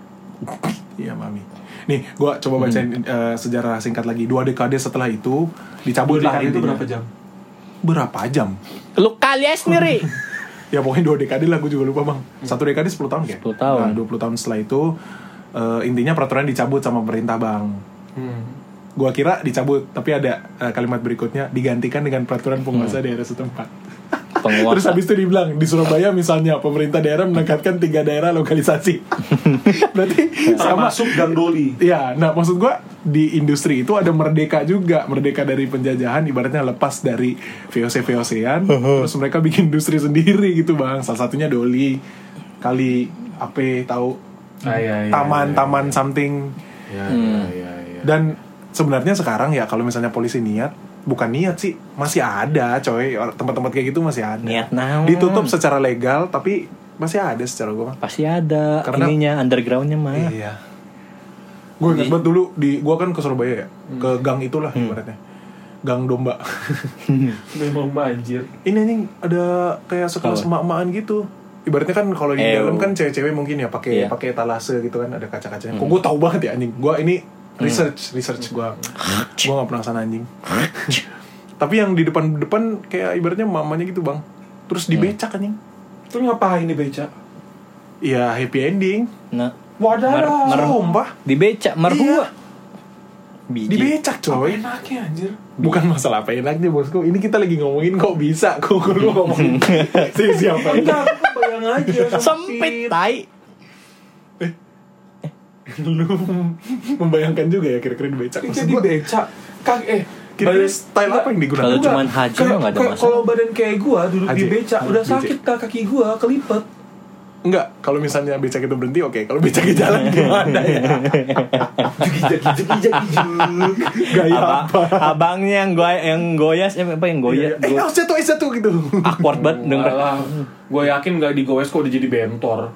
Speaker 1: Iya mami. Nih, gua coba bacain eh, sejarah singkat lagi. Dua dekade setelah itu dicabut
Speaker 2: Dua
Speaker 1: lah
Speaker 2: itu berapa jam?
Speaker 1: Berapa jam?
Speaker 3: lu kalian sendiri
Speaker 1: Ya pokoknya dua dekade lah, gue juga lupa bang. Satu dekade 10 tahun kayak.
Speaker 3: 10 tahun.
Speaker 1: Nah, 20 tahun setelah itu eh, intinya peraturan dicabut sama pemerintah bang.
Speaker 2: Hmm.
Speaker 1: Gua kira dicabut, tapi ada eh, kalimat berikutnya digantikan dengan peraturan penguasa daerah setempat.
Speaker 3: Penguasa
Speaker 1: Terus habis itu dibilang di Surabaya misalnya pemerintah daerah meningkatkan tiga daerah lokalisasi. Berarti sama
Speaker 2: Termasuk Gang Doli.
Speaker 1: Ya, nah maksud gua di industri itu ada merdeka juga, merdeka dari penjajahan, ibaratnya lepas dari VOC VOC-an, terus mereka bikin industri sendiri gitu bang. Salah satunya Doli, kali apa tahu
Speaker 2: Ah, iya, iya,
Speaker 1: taman
Speaker 2: iya,
Speaker 1: taman something.
Speaker 2: Iya,
Speaker 3: Hmm.
Speaker 2: iya, iya.
Speaker 1: Dan sebenarnya sekarang ya kalau misalnya polisi niat, bukan niat sih, masih ada coy tempat-tempat kayak gitu masih ada.
Speaker 3: Niat naon?
Speaker 1: Ditutup secara legal, tapi masih ada secara gua.
Speaker 3: pasti ada
Speaker 1: Karena-
Speaker 3: ininya undergroundnya mah
Speaker 1: Iya. Gue ingat banget dulu di gua kan ke Surabaya ya, ke gang itulah
Speaker 3: Hmm.
Speaker 1: ibaratnya. Gang domba.
Speaker 2: Memang banjir.
Speaker 1: Ini anjing ada kayak sekelas
Speaker 3: Apa?
Speaker 1: emak-emakan gitu. Ibaratnya kan kalau di dalam kan cewek-cewek mungkin ya pakai
Speaker 3: Iya.
Speaker 1: pakai etalase gitu kan ada kaca-kacanya. Kok gue tahu banget ya anjing. Gua ini research research gua. gua nggak pernah sana anjing. Tapi yang di depan-depan kayak ibaratnya mamanya gitu, Bang. Terus dibecak anjing.
Speaker 2: Terus ngapain nih beca?
Speaker 1: Iya, happy ending.
Speaker 3: nah
Speaker 2: Wadah.
Speaker 3: Mer- mer-
Speaker 1: Sumpah.
Speaker 3: dibeca merhua
Speaker 1: Iya.
Speaker 3: biji
Speaker 1: Dibecak,
Speaker 2: Apa
Speaker 1: coy.
Speaker 2: enaknya anjir?
Speaker 1: Bukan masalah apa enaknya bosku Ini kita lagi ngomongin kok bisa Kok lu ngomongin si siapa
Speaker 2: Enggak, bayang aja
Speaker 3: sempit tai
Speaker 1: Lu membayangkan juga ya kira-kira di becak Maksud
Speaker 2: Jadi
Speaker 1: gua,
Speaker 2: beca. Kak eh
Speaker 1: Kira-kira style apa yang digunakan?
Speaker 3: Kalau cuman haji nggak ada masalah.
Speaker 2: Kalau badan kayak gua duduk di
Speaker 1: Haji.
Speaker 2: beca udah
Speaker 1: Haji.
Speaker 2: sakit kak kaki gua kelipet.
Speaker 1: Enggak Kalau misalnya becak itu berhenti Oke Kalau becaknya jalan gimana ya. Gaya
Speaker 3: Abang,
Speaker 1: apa
Speaker 3: abangnya yang goy yang goyas eh, apa yang goyas
Speaker 1: Eh harus jatuh eh jatuh gitu
Speaker 3: awkward banget denger
Speaker 2: gua yakin nggak digowes kok udah jadi bentor.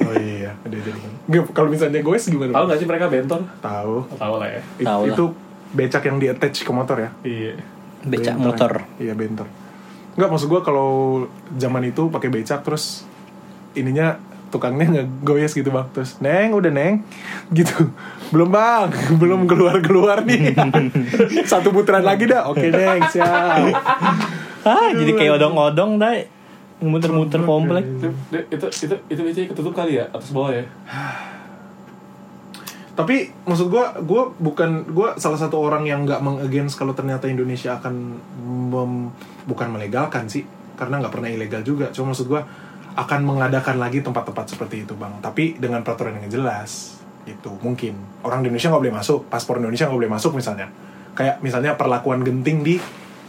Speaker 1: Oh iya Ada jadi Nggak, Kalau misalnya goes gimana?
Speaker 2: Tahu nggak sih mereka bentor?
Speaker 1: Tahu.
Speaker 2: Tahu lah ya.
Speaker 1: It-
Speaker 3: Tahu lah.
Speaker 1: Itu becak yang di attach ke motor ya?
Speaker 2: Iya.
Speaker 3: becak
Speaker 1: Bentor.
Speaker 3: motor.
Speaker 1: Iya bentor. Enggak maksud gua kalau zaman itu pakai becak terus ininya tukangnya ngegoyes gitu bang. Terus neng udah neng. Gitu. Belum bang. Belum keluar keluar nih. Satu putaran lagi dah. Oke neng siap.
Speaker 3: Ah jadi kayak odong-odong dai muter-muter komplek.
Speaker 2: Itu itu itu itu biasanya ketutup kali ya atas bawah ya.
Speaker 1: tapi maksud gua gua bukan gua salah satu orang yang nggak mengagainst kalau ternyata Indonesia akan mem- bukan melegalkan sih karena nggak pernah ilegal juga. Cuma maksud gua akan mengadakan lagi tempat-tempat seperti itu bang. Tapi dengan peraturan yang jelas gitu mungkin. Orang Indonesia nggak boleh masuk paspor Indonesia nggak boleh masuk misalnya. Kayak misalnya perlakuan genting di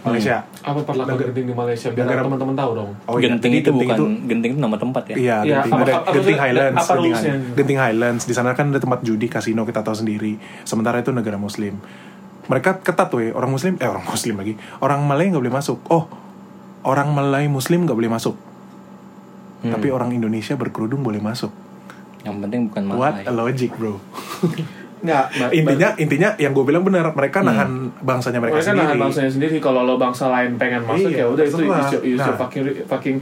Speaker 1: Malaysia.
Speaker 2: Apa perlakuan
Speaker 1: Negara-
Speaker 2: genting di Malaysia biar
Speaker 1: negara-
Speaker 2: teman-teman tahu dong.
Speaker 1: Oh iya,
Speaker 3: genting itu bukan genting itu nama tempat ya
Speaker 1: Iya,
Speaker 2: Iya,
Speaker 1: Genting,
Speaker 2: apa-
Speaker 1: ada
Speaker 2: apa-
Speaker 1: Genting
Speaker 2: apa-
Speaker 1: Highlands,
Speaker 2: apa
Speaker 1: Genting? Highlands. Genting Highlands. Di sana kan ada tempat judi, kasino kita tahu sendiri. Sementara itu negara Muslim. Mereka ketat tuh ya, orang Muslim, eh orang Muslim lagi, orang Malay nggak boleh masuk. Oh, orang Malay Muslim nggak boleh masuk.
Speaker 3: Hmm.
Speaker 1: Tapi orang Indonesia berkerudung boleh masuk.
Speaker 3: yang penting bukan
Speaker 1: What
Speaker 3: Malay
Speaker 1: a logic, bro.
Speaker 2: Enggak,
Speaker 1: intinya, intinya yang gue bilang benar, mereka nahan bangsanya mereka,
Speaker 2: Hmm. mereka
Speaker 1: sendiri.
Speaker 2: nahan bangsanya sendiri kalau lo bangsa lain pengen masuk
Speaker 1: Iya,
Speaker 2: ya udah itu
Speaker 1: terserah.
Speaker 2: is your, is your
Speaker 1: Nah.
Speaker 2: fucking fucking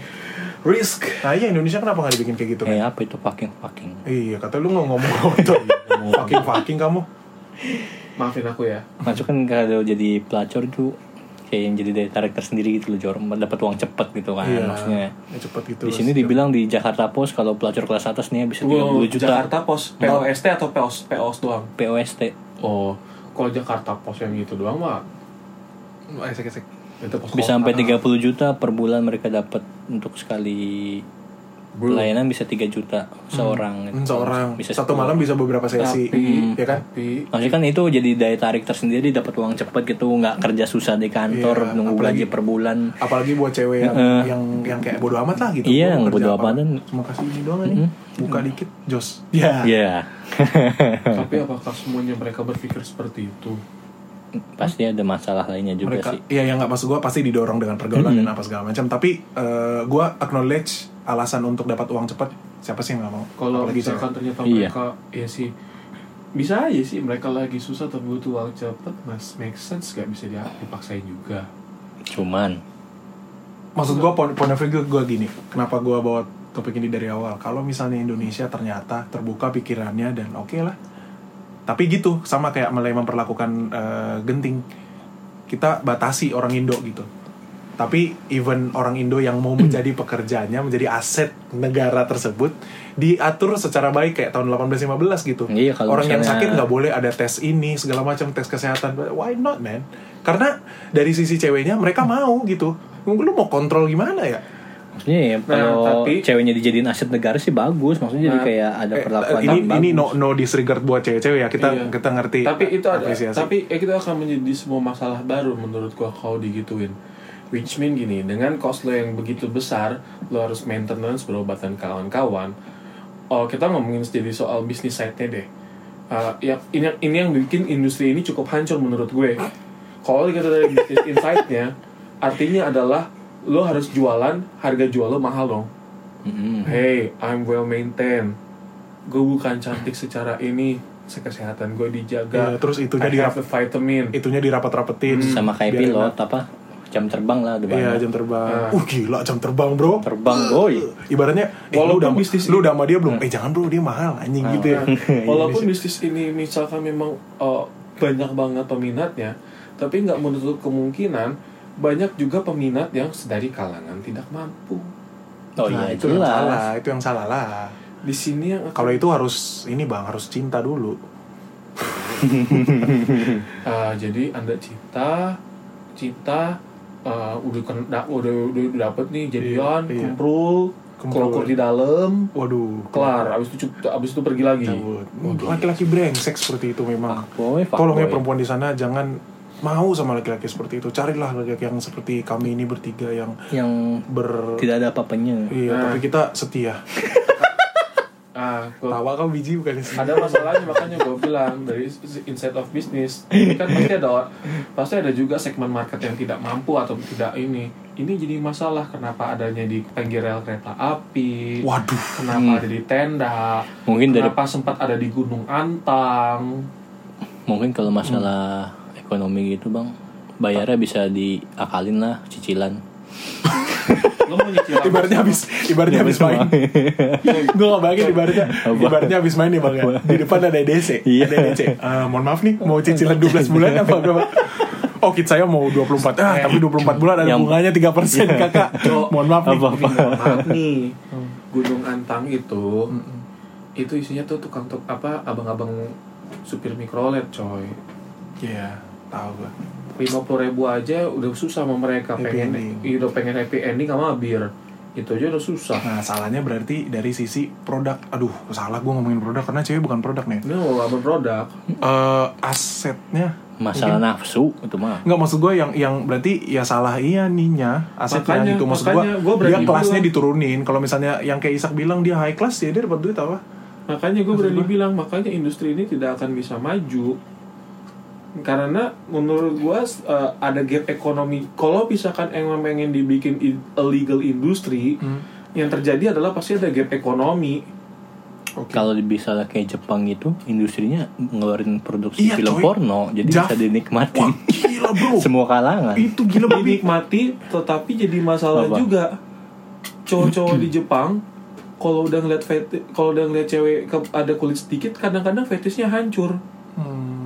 Speaker 2: risk.
Speaker 1: Nah iya Indonesia kenapa nggak dibikin kayak gitu kan?
Speaker 3: eh apa itu fucking fucking
Speaker 1: Iya, kata lu nggak ngomong kotor. fucking fucking kamu.
Speaker 2: Maafin aku ya.
Speaker 3: masuk kan kalau jadi pelacur itu kayak yang jadi dari karakter sendiri gitu loh Jor dapat uang cepet gitu kan
Speaker 1: Iya.
Speaker 3: maksudnya
Speaker 1: Ya, cepet gitu.
Speaker 3: di sini dibilang di Jakarta Post kalau pelacur kelas atas nih bisa 30
Speaker 2: Wow,
Speaker 3: juta
Speaker 2: Jakarta Pos POST atau POS POS doang.
Speaker 3: POST
Speaker 2: Oh, kalau Jakarta Pos yang gitu doang mah
Speaker 1: Eh, Esek, esek.
Speaker 2: itu pos
Speaker 3: bisa sampai 30 juta per bulan mereka dapat untuk sekali
Speaker 2: Bro.
Speaker 3: pelayanan bisa 3 juta seorang
Speaker 1: Hmm, seorang
Speaker 3: bisa
Speaker 1: satu
Speaker 3: 10.
Speaker 1: malam bisa beberapa sesi,
Speaker 2: Tapi,
Speaker 1: ya kan?
Speaker 2: tapi
Speaker 3: Maksudnya kan itu jadi daya tarik tersendiri dapat uang cepet gitu nggak kerja susah di kantor
Speaker 1: Iya,
Speaker 3: nunggu
Speaker 1: apalagi-
Speaker 3: gaji per bulan
Speaker 1: Apalagi buat cewek yang
Speaker 3: Heeh.
Speaker 1: yang yang kayak bodo amat lah gitu.
Speaker 3: Iya, bodo
Speaker 1: apa,
Speaker 3: amatan.
Speaker 1: Cuma kasih ini doang nih. Buka dikit, jos. Ya.
Speaker 3: Iya
Speaker 2: tapi apakah semuanya mereka berpikir seperti itu?
Speaker 3: pasti ada masalah lainnya juga
Speaker 1: Mereka,
Speaker 3: sih
Speaker 1: iya yang nggak maksud gue pasti didorong dengan pergaulan dan apa segala macam. Tapi eh, gue acknowledge alasan untuk dapat uang cepat. Siapa sih yang nggak mau?
Speaker 2: Kalau misalkan
Speaker 1: cewek.
Speaker 2: ternyata
Speaker 3: Iya.
Speaker 2: mereka ya sih bisa aja sih mereka lagi susah tapi butuh uang cepet mas make sense gak bisa dia dipaksain juga
Speaker 3: cuman
Speaker 1: Maksud gue point, point of view gue gini. Kenapa gue bawa topik ini dari awal? Kalau misalnya Indonesia ternyata terbuka pikirannya dan oke lah. Tapi gitu sama kayak mulai memperlakukan eh, genting. Kita batasi orang Indo gitu. Tapi even orang Indo yang mau menjadi pekerjanya, menjadi aset negara tersebut diatur secara baik kayak tahun 1815 gitu.
Speaker 3: Iya, kalau
Speaker 1: orang yang
Speaker 3: misalnya-
Speaker 1: sakit nggak boleh ada tes ini segala macam tes kesehatan. Why not man? Karena dari sisi ceweknya mereka mau gitu. Lu mau kontrol gimana ya?
Speaker 3: maksudnya ya
Speaker 2: Nah,
Speaker 3: kalau
Speaker 2: tapi-
Speaker 3: ceweknya dijadiin aset negara sih bagus maksudnya jadi
Speaker 2: Nah,
Speaker 3: kayak ada
Speaker 1: Eh,
Speaker 3: perlakuan
Speaker 1: ini
Speaker 3: yang
Speaker 1: ini no no disregard buat cewek-cewek ya kita
Speaker 2: Iya.
Speaker 1: kita ngerti
Speaker 2: tapi itu ada
Speaker 1: apresiasi.
Speaker 2: tapi eh, itu akan menjadi sebuah masalah baru menurut gua kalau digituin which mean gini dengan cost lo yang begitu besar lo harus maintenance berobat dan kawan-kawan oh kita ngomongin jadi soal bisnis side-nya deh Uh, ya ini ini yang bikin industri ini cukup hancur menurut gue kalau kita dari bisnis insight-nya artinya adalah lo harus jualan harga jual lo mahal dong
Speaker 3: Mm-mm.
Speaker 2: Hey, I'm well maintained. Gue bukan cantik secara ini, kesehatan gue dijaga.
Speaker 1: Iya, terus itunya
Speaker 2: I
Speaker 1: dirap-
Speaker 2: have the vitamin.
Speaker 1: itunya dirapat-rapetin
Speaker 3: sama kayak
Speaker 1: biar
Speaker 3: pilot
Speaker 1: enak.
Speaker 3: apa jam terbang lah ada
Speaker 1: iya
Speaker 3: banyak
Speaker 1: jam terbang.
Speaker 2: Ah.
Speaker 1: uh gila jam terbang bro.
Speaker 3: Terbang boy.
Speaker 1: Ibaratnya eh, lu udah
Speaker 2: bisnis
Speaker 1: lu udah sama dia belum? Eh jangan bro dia mahal anjing gitu ya.
Speaker 2: Nah, walaupun bisnis ini misalkan memang uh, banyak banget peminatnya, tapi nggak menutup kemungkinan banyak juga peminat yang dari kalangan tidak mampu.
Speaker 3: oh
Speaker 1: Nah,
Speaker 3: iya
Speaker 1: itu yang salah
Speaker 3: jelas
Speaker 1: itu yang salah lah.
Speaker 2: Di sini yang akan-
Speaker 1: kalau itu harus ini bang harus cinta dulu.
Speaker 2: Uh, jadi anda cinta, cinta, uh, udah kena, udah udah, udah dapet nih jadian,
Speaker 1: Iya, iya.
Speaker 2: kumprul,
Speaker 1: Kumprul.
Speaker 2: kelokur di dalam,
Speaker 1: waduh.
Speaker 2: kelar. Abis itu abis itu pergi lagi.
Speaker 1: Laki-laki brengsek seperti itu memang.
Speaker 3: Boy fuck
Speaker 1: tolong ya perempuan di sana jangan mau sama laki-laki seperti itu. Carilah laki-laki yang seperti kami ini bertiga yang
Speaker 3: yang
Speaker 1: ber
Speaker 3: tidak ada apa-apanya.
Speaker 1: Iya
Speaker 2: Nah.
Speaker 1: tapi kita setia
Speaker 2: ah gua-
Speaker 1: tawa kau biji bukan sih?
Speaker 2: Ada masalahnya makanya gue bilang dari inside of business ini kan pasti ada pasti ada juga segmen market yang tidak mampu atau tidak ini. Ini jadi masalah kenapa adanya di pinggir rel kereta api?
Speaker 1: Waduh.
Speaker 2: Kenapa ada di tenda?
Speaker 3: Mungkin dari
Speaker 2: kenapa sempat ada di gunung antang?
Speaker 3: Mungkin kalau masalah ekonomi gitu bang bayarnya bisa diakalin lah cicilan
Speaker 2: lo mau nyicil
Speaker 1: ibaratnya habis ibaratnya habis main. gue gak bayangin ibaratnya ibaratnya habis main nih bang ya. Di depan ada DC
Speaker 3: Iya.
Speaker 1: ada DC Eh, mohon maaf nih mau cicilan 12 bulan apa berapa? Oh kit saya mau 24 Ah tapi 24 bulan ada
Speaker 3: Yang-
Speaker 1: bunganya 3% kakak. Mohon maaf nih.
Speaker 3: Apa?
Speaker 2: Mohon maaf nih. Gunung antang itu itu isinya tuh tukang tuk apa abang-abang supir mikrolet coy.
Speaker 1: Iya tahu gue
Speaker 2: lima puluh ribu aja udah susah sama mereka
Speaker 1: Happy
Speaker 2: pengen
Speaker 1: ending.
Speaker 2: iya, udah pengen happy ending sama bir. Itu aja udah susah.
Speaker 1: Nah salahnya berarti dari sisi produk. Aduh salah gue ngomongin produk Karena cewek bukan produk nih.
Speaker 2: Ini mau abang produk.
Speaker 1: Eh, Asetnya.
Speaker 3: Masalah nafsu itu mah.
Speaker 1: Nggak maksud gue yang yang berarti ya salah iya ninya asetnya
Speaker 2: Makanya-
Speaker 1: gitu. Maksud gue dia kelasnya
Speaker 2: bilang.
Speaker 1: diturunin. Kalau misalnya yang kayak Isak bilang dia high class ya dia dapat duit apa?
Speaker 2: Makanya gue berani bilang, makanya industri ini tidak akan bisa maju. Karena menurut gue uh, ada gap ekonomi. Kalau misalkan emang pengen dibikin illegal industri,
Speaker 1: Hmm.
Speaker 2: yang terjadi adalah pasti ada gap ekonomi.
Speaker 1: Oke.
Speaker 3: kalau bisa kayak Jepang itu industrinya ngeluarin produksi
Speaker 1: Iya,
Speaker 3: film
Speaker 1: coy.
Speaker 3: porno jadi
Speaker 1: Jav-
Speaker 3: bisa dinikmati
Speaker 1: Wah, gila bro
Speaker 3: semua kalangan
Speaker 1: itu gila
Speaker 2: Dinikmati, tetapi jadi masalah
Speaker 3: Apa?
Speaker 2: juga. Cowok-cowok di Jepang, kalau udah ngeliat kalau udah ngeliat cewek ke- ada kulit sedikit, kadang-kadang fetishnya hancur.
Speaker 1: Hmm.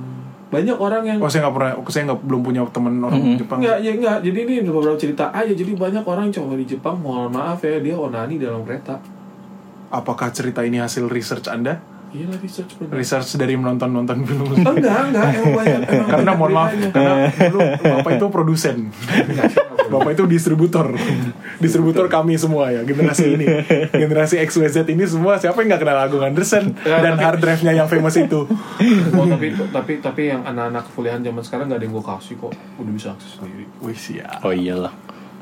Speaker 2: Banyak orang yang
Speaker 1: oh saya nggak pernah saya nggak belum punya temen orang
Speaker 3: Mm-mm.
Speaker 1: Jepang
Speaker 2: Enggak, ya enggak. Jadi ini beberapa cerita aja. Jadi banyak orang cowok di Jepang, mohon maaf ya, dia onani dalam kereta.
Speaker 1: apakah cerita ini hasil research anda
Speaker 2: Iya lah research
Speaker 1: research dari menonton nonton film
Speaker 2: enggak, enggak. Emang banyak. Emang
Speaker 1: karena mohon maaf karena dulu bapak itu produsen bapak itu distributor distributor kami semua ya generasi ini generasi XYZ ini semua siapa yang nggak kenal Agung Anderson
Speaker 2: Ya,
Speaker 1: dan
Speaker 2: tapi-
Speaker 1: hard drive-nya yang famous itu
Speaker 2: Oh, tapi tapi tapi yang anak-anak kuliahan zaman sekarang nggak ada yang gue kasih kok. Udah bisa akses sendiri.
Speaker 1: wih siap
Speaker 3: oh iyalah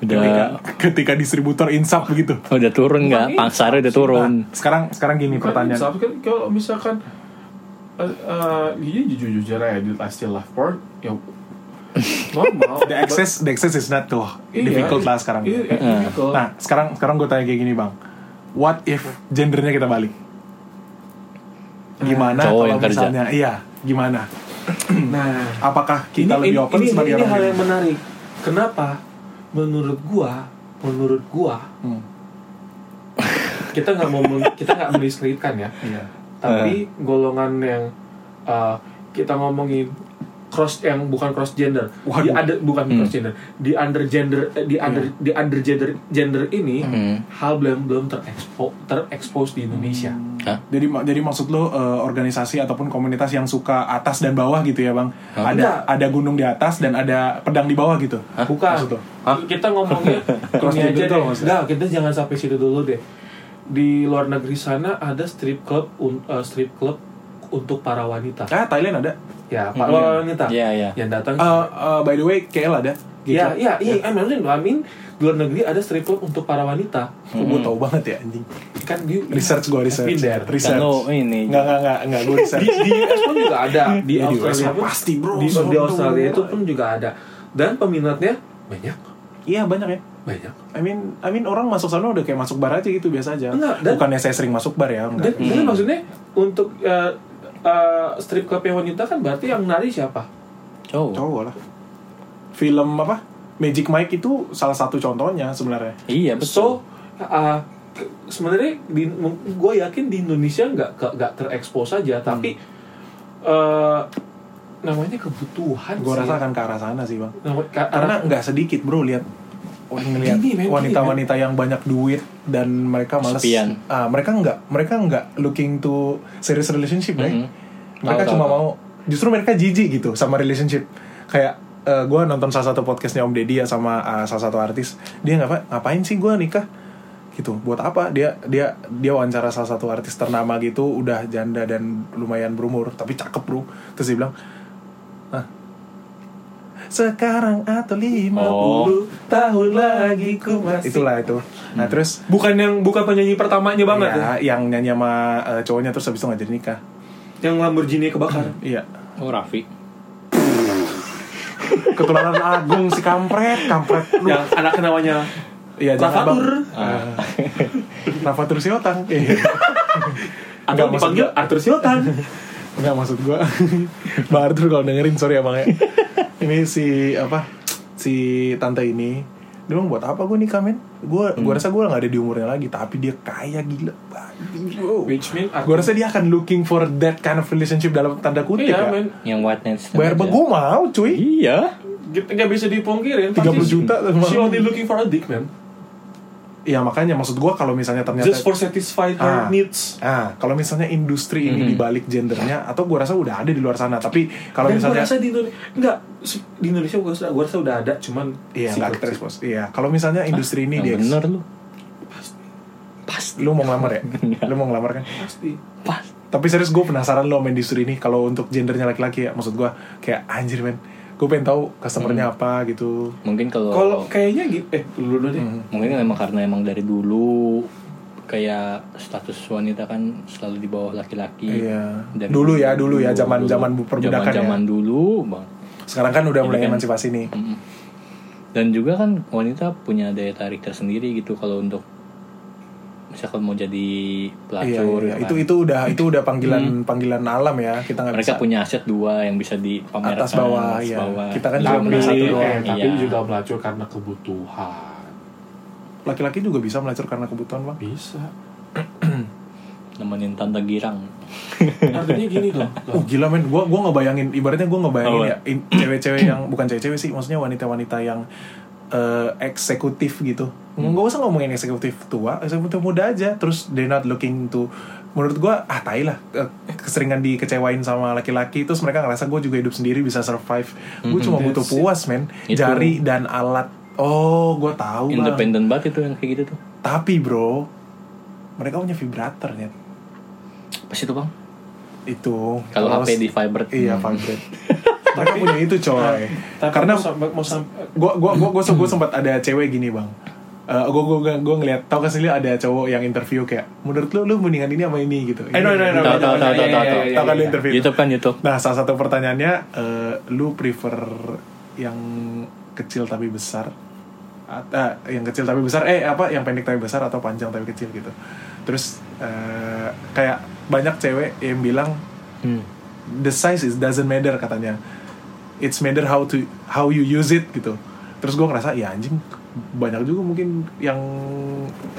Speaker 3: udah.
Speaker 1: ketika distributor insap begitu.
Speaker 3: Udah turun nggak?
Speaker 2: Emang
Speaker 3: pangsarnya udah
Speaker 2: insaf.
Speaker 3: turun.
Speaker 1: Nah, sekarang sekarang gini
Speaker 2: Bukan
Speaker 1: pertanyaan.
Speaker 2: insaf, kan kalau misalkan eh eh, iya jujur jujur aja I still love porn ya normal.
Speaker 1: The access the access is not tuh
Speaker 2: Iya,
Speaker 1: difficult lah sekarang.
Speaker 2: iya, iya, difficult.
Speaker 1: nah sekarang sekarang gue tanya kayak gini bang. What if gendernya kita balik? Gimana
Speaker 3: Cowok
Speaker 1: kalau
Speaker 3: yang kerja.
Speaker 1: misalnya iya gimana?
Speaker 2: Nah
Speaker 1: apakah kita
Speaker 2: ini,
Speaker 1: lebih
Speaker 2: ini,
Speaker 1: open
Speaker 2: ini,
Speaker 1: sebagai
Speaker 2: ini
Speaker 1: orang
Speaker 2: hal yang menarik. Kenapa menurut gua menurut gua
Speaker 1: Hmm.
Speaker 2: kita nggak mau kita nggak mendiskreditkan ya
Speaker 1: Iya.
Speaker 2: tapi golongan yang uh, kita ngomongin cross yang bukan cross gender di
Speaker 1: Waduh.
Speaker 2: ada bukan
Speaker 3: Hmm.
Speaker 2: cross gender di under gender eh, di under di under gender gender ini
Speaker 3: Hmm.
Speaker 2: hal belum belum terekspo terekspos di Indonesia
Speaker 3: Hah?
Speaker 1: Jadi jadi maksud lo eh, organisasi ataupun komunitas yang suka atas dan bawah gitu ya bang?
Speaker 3: Hah?
Speaker 1: Ada
Speaker 2: Enggak.
Speaker 1: ada gunung di atas dan ada pedang di bawah gitu?
Speaker 3: Hah?
Speaker 2: bukan
Speaker 1: Maksud lo?
Speaker 3: Hah?
Speaker 2: kita ngomongnya
Speaker 1: Cross
Speaker 2: ini aja
Speaker 1: gender
Speaker 2: deh enggak kita jangan sampai situ dulu deh di luar negeri sana ada strip club un- eh, strip club untuk para wanita
Speaker 1: Ah Thailand ada.
Speaker 2: Ya para wanita
Speaker 3: Iya, iya.
Speaker 2: yang datang
Speaker 1: Eh, eh, by the way KL ada. Gitu.
Speaker 2: Ya, iya, iya, I mean, I mean, di luar negeri ada strip club untuk para wanita.
Speaker 1: Gue tau banget ya anjing.
Speaker 2: Kan di
Speaker 1: Research gue research.
Speaker 2: There.
Speaker 1: Research.
Speaker 3: Kan lo ini
Speaker 1: Nggak nggak nggak nggak gue research.
Speaker 2: di, di US pun juga ada di
Speaker 1: Ya, di
Speaker 2: Australia
Speaker 1: US
Speaker 2: pun
Speaker 1: pasti, bro.
Speaker 2: di, di. Australia itu pun juga ada dan peminatnya banyak
Speaker 1: Iya banyak ya.
Speaker 2: banyak
Speaker 1: I mean, I mean orang masuk sana udah kayak masuk bar aja gitu biasa aja.
Speaker 2: Enggak, dan-
Speaker 1: Bukannya saya sering masuk bar ya,
Speaker 2: dan,
Speaker 1: enggak.
Speaker 2: dan maksudnya untuk uh, uh, strip club yang wanita kan berarti yang nari siapa
Speaker 3: cowok
Speaker 1: Cowok lah. Film apa? Magic Mike itu salah satu contohnya sebenarnya.
Speaker 3: iya
Speaker 2: so
Speaker 3: betul
Speaker 2: uh, ke- sebenarnya di gue yakin di Indonesia nggak nggak- terekspos saja tapi uh, namanya kebutuhan
Speaker 1: Gue
Speaker 2: sih
Speaker 1: rasa
Speaker 2: ya.
Speaker 1: akan ke arah sana sih bang.
Speaker 2: Nama- ka-
Speaker 1: Karena nggak sedikit bro lihat ngelihat wanita-wanita yang banyak duit dan mereka males.
Speaker 3: Sepian.
Speaker 1: ah mereka nggak mereka nggak looking to serious relationship deh
Speaker 3: Mhm.
Speaker 1: mereka
Speaker 3: Tahu,
Speaker 1: cuma
Speaker 3: tahu,
Speaker 1: mau justru mereka jijik gitu sama relationship. Kayak gue nonton salah satu podcastnya Om Deddy ya sama uh, salah satu artis. Dia ngapa ngapain sih gue nikah? Gitu buat apa? Dia dia dia wawancara salah satu artis ternama gitu udah janda dan lumayan berumur tapi cakep bro. Terus dia bilang Hah? Sekarang atau lima
Speaker 3: Oh.
Speaker 2: tahun lagi ku masih
Speaker 1: itulah itu nah terus
Speaker 2: bukan yang bukan penyanyi pertamanya banget ya?
Speaker 1: ya, yang nyanyi sama uh, cowoknya terus habis itu nggak jadi nikah
Speaker 2: yang Lamborghini kebakar
Speaker 1: iya
Speaker 3: oh Raffi
Speaker 1: ketularan agung si kampret kampret lu
Speaker 2: yang anak namanya
Speaker 1: Iya.
Speaker 2: Rafatur
Speaker 1: Ah. Rafatur Siotang. Iya.
Speaker 2: atau
Speaker 1: Enggak, maksud
Speaker 2: dipanggil Arthur Siotan
Speaker 1: Enggak maksud gua. Bang Arthur kalau dengerin sorry ya bang ya. Ini si apa? Si tante ini dia bilang buat apa gue nikah men? Gue
Speaker 2: Hmm.
Speaker 1: gua rasa gue nggak ada di umurnya lagi, tapi dia kaya gila. Wow.
Speaker 2: which mean
Speaker 1: Gue rasa dia akan looking for that kind of relationship dalam tanda kutip
Speaker 2: iya
Speaker 1: ya.
Speaker 2: men
Speaker 3: yang white night stand
Speaker 1: Bayar gue mau cuy.
Speaker 3: iya
Speaker 2: Gitu, nggak bisa dipungkirin
Speaker 1: 30 juta,
Speaker 2: she only looking for a dick man
Speaker 1: Iya makanya maksud gue kalau misalnya ternyata
Speaker 2: just for satisfy her
Speaker 1: Ah.
Speaker 2: needs
Speaker 1: Ah, kalau misalnya industri ini
Speaker 3: Mhm.
Speaker 1: dibalik gendernya, atau gue rasa udah ada di luar sana. Tapi kalau
Speaker 2: dan gue
Speaker 1: misalnya,
Speaker 2: rasa di Indonesia enggak di Indonesia gue rasa, gua rasa udah ada cuman
Speaker 1: iya nggak terexpose. Iya, kalau misalnya industri ini
Speaker 3: yang
Speaker 1: dia,
Speaker 3: bener lu
Speaker 1: lu mau ngelamar ya? lu mau ngelamar kan?
Speaker 2: pasti
Speaker 3: pas
Speaker 1: Tapi serius gue penasaran lo sama industri ini kalau untuk gendernya laki-laki ya maksud gue kayak anjir men. Gue pengen tahu customernya apa gitu.
Speaker 3: Mungkin kalau
Speaker 2: Kalau kayaknya gitu, eh dulu dulu deh.
Speaker 3: mungkin emang karena emang dari dulu kayak status wanita kan selalu di bawah laki-laki.
Speaker 1: Iya.
Speaker 3: Dari
Speaker 1: Dulu ya, dulu ya, zaman-
Speaker 3: dulu.
Speaker 1: zaman perbudakan ya.
Speaker 3: Zaman dulu, Bang.
Speaker 1: Sekarang kan udah mulai
Speaker 3: kan-
Speaker 1: emansipasi nih.
Speaker 3: Mm-mm. Dan juga kan wanita punya daya tarik tersendiri gitu kalau untuk misalkan mau jadi
Speaker 1: Iya,
Speaker 3: pelacur
Speaker 1: iya.
Speaker 3: ya
Speaker 1: itu
Speaker 3: kan.
Speaker 1: itu udah itu udah panggilan panggilan alam ya kita nggak
Speaker 3: mereka
Speaker 1: bisa
Speaker 3: punya aset dua yang bisa dipamerkan
Speaker 1: Atas bawah,
Speaker 3: atas
Speaker 1: iya.
Speaker 3: bawah.
Speaker 1: Kita kan
Speaker 3: Bisa
Speaker 1: cuma punya satu
Speaker 2: eh,
Speaker 1: doang.
Speaker 2: tapi
Speaker 3: iya.
Speaker 2: juga melacur karena kebutuhan.
Speaker 1: laki-laki juga bisa melacur karena kebutuhan bang
Speaker 2: Bisa.
Speaker 3: nemenin tante girang
Speaker 2: Artinya gini loh.
Speaker 1: Oh gila men, gua gua ngebayangin ibaratnya gua ngebayangin
Speaker 3: Apa?
Speaker 1: ya in- cewek-cewek yang bukan cewek-cewek sih, maksudnya wanita-wanita yang eh, eksekutif gitu. Nggak usah ngomongin eksekutif tua, eksekutif muda aja. Terus they not looking to menurut gua ah tai lah eh, keseringan dikecewain sama laki-laki. Terus mereka ngerasa gue juga hidup sendiri bisa survive. Gue cuma butuh
Speaker 2: That's it.
Speaker 1: puas men.
Speaker 3: Itu.
Speaker 1: jari dan alat. Oh gue tahu bang.
Speaker 3: Independen banget itu yang kayak gitu tuh.
Speaker 1: Tapi bro mereka punya vibrator ya
Speaker 3: pas itu bang?
Speaker 1: Itu.
Speaker 3: Kalau HP di vibrate
Speaker 1: Iya, vibrate. Mereka punya itu coy.
Speaker 2: Tapi
Speaker 1: Karena
Speaker 2: mau sampai mau
Speaker 1: gua gua gua gua, gua sempat ada cewek gini, Bang. Eh gua, gua, gua, gua ngeliat tau kan sendiri ada cowok yang interview kayak menurut lu lu mendingan ini sama ini gitu.
Speaker 2: Eh, no, no, no,
Speaker 3: Tahu, tahu, tahu, tahu, tahu, tahu.
Speaker 1: Tahu kan lu interview.
Speaker 3: YouTube kan YouTube
Speaker 1: Nah, salah satu pertanyaannya eh, lu prefer yang kecil tapi besar ah, yang kecil tapi besar eh apa yang pendek tapi besar atau panjang tapi kecil gitu terus eh, kayak banyak cewek yang bilang
Speaker 3: Hmm.
Speaker 1: the size is doesn't matter katanya it's matter how to how you use it gitu. Terus gue ngerasa ya anjing banyak juga mungkin yang,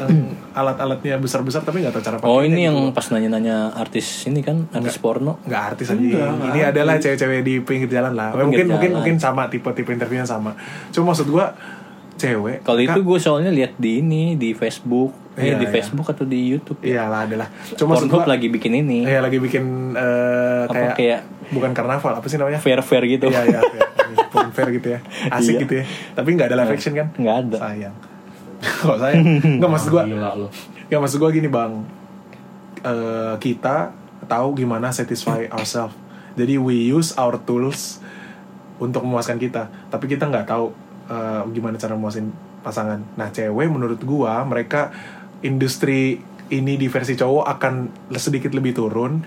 Speaker 1: yang alat-alatnya besar-besar tapi nggak tahu cara
Speaker 3: oh
Speaker 1: pakainya
Speaker 3: ini
Speaker 1: gitu.
Speaker 3: yang pas nanya-nanya artis ini kan artis porno.
Speaker 1: nggak artis aja.
Speaker 2: Enggak,
Speaker 1: ini adalah cewek-cewek di pinggir jalan lah.
Speaker 3: Oh,
Speaker 1: mungkin
Speaker 3: pinggir
Speaker 1: mungkin
Speaker 3: jalan.
Speaker 1: mungkin sama tipe-tipe interviewnya sama. Cuma maksud gue cewek
Speaker 3: kalau itu gue soalnya lihat di ini di Facebook
Speaker 1: Iya,
Speaker 3: eh di
Speaker 1: iya.
Speaker 3: Facebook atau di YouTube
Speaker 1: iyalah adalah. Cuma
Speaker 3: Pornhub
Speaker 1: gue
Speaker 3: lagi bikin ini.
Speaker 1: Ya lagi bikin eh,
Speaker 3: apa
Speaker 1: kayak,
Speaker 3: kayak
Speaker 1: bukan karnaval apa sih namanya?
Speaker 3: Fair fair gitu.
Speaker 1: Iya iya fair, Porn fair gitu ya. Asik
Speaker 3: Iya.
Speaker 1: gitu ya. Tapi nggak ada live action kan?
Speaker 3: nggak ada.
Speaker 1: Sayang. Kok sayang? Nggak maksud gua nggak maksud gua gini bang. Eh, kita tahu gimana satisfy ourselves. Jadi we use our tools untuk memuaskan kita. Tapi kita nggak tahu eh, gimana cara memuasin pasangan. Nah cewek menurut gua mereka industri ini di versi cowok akan sedikit lebih turun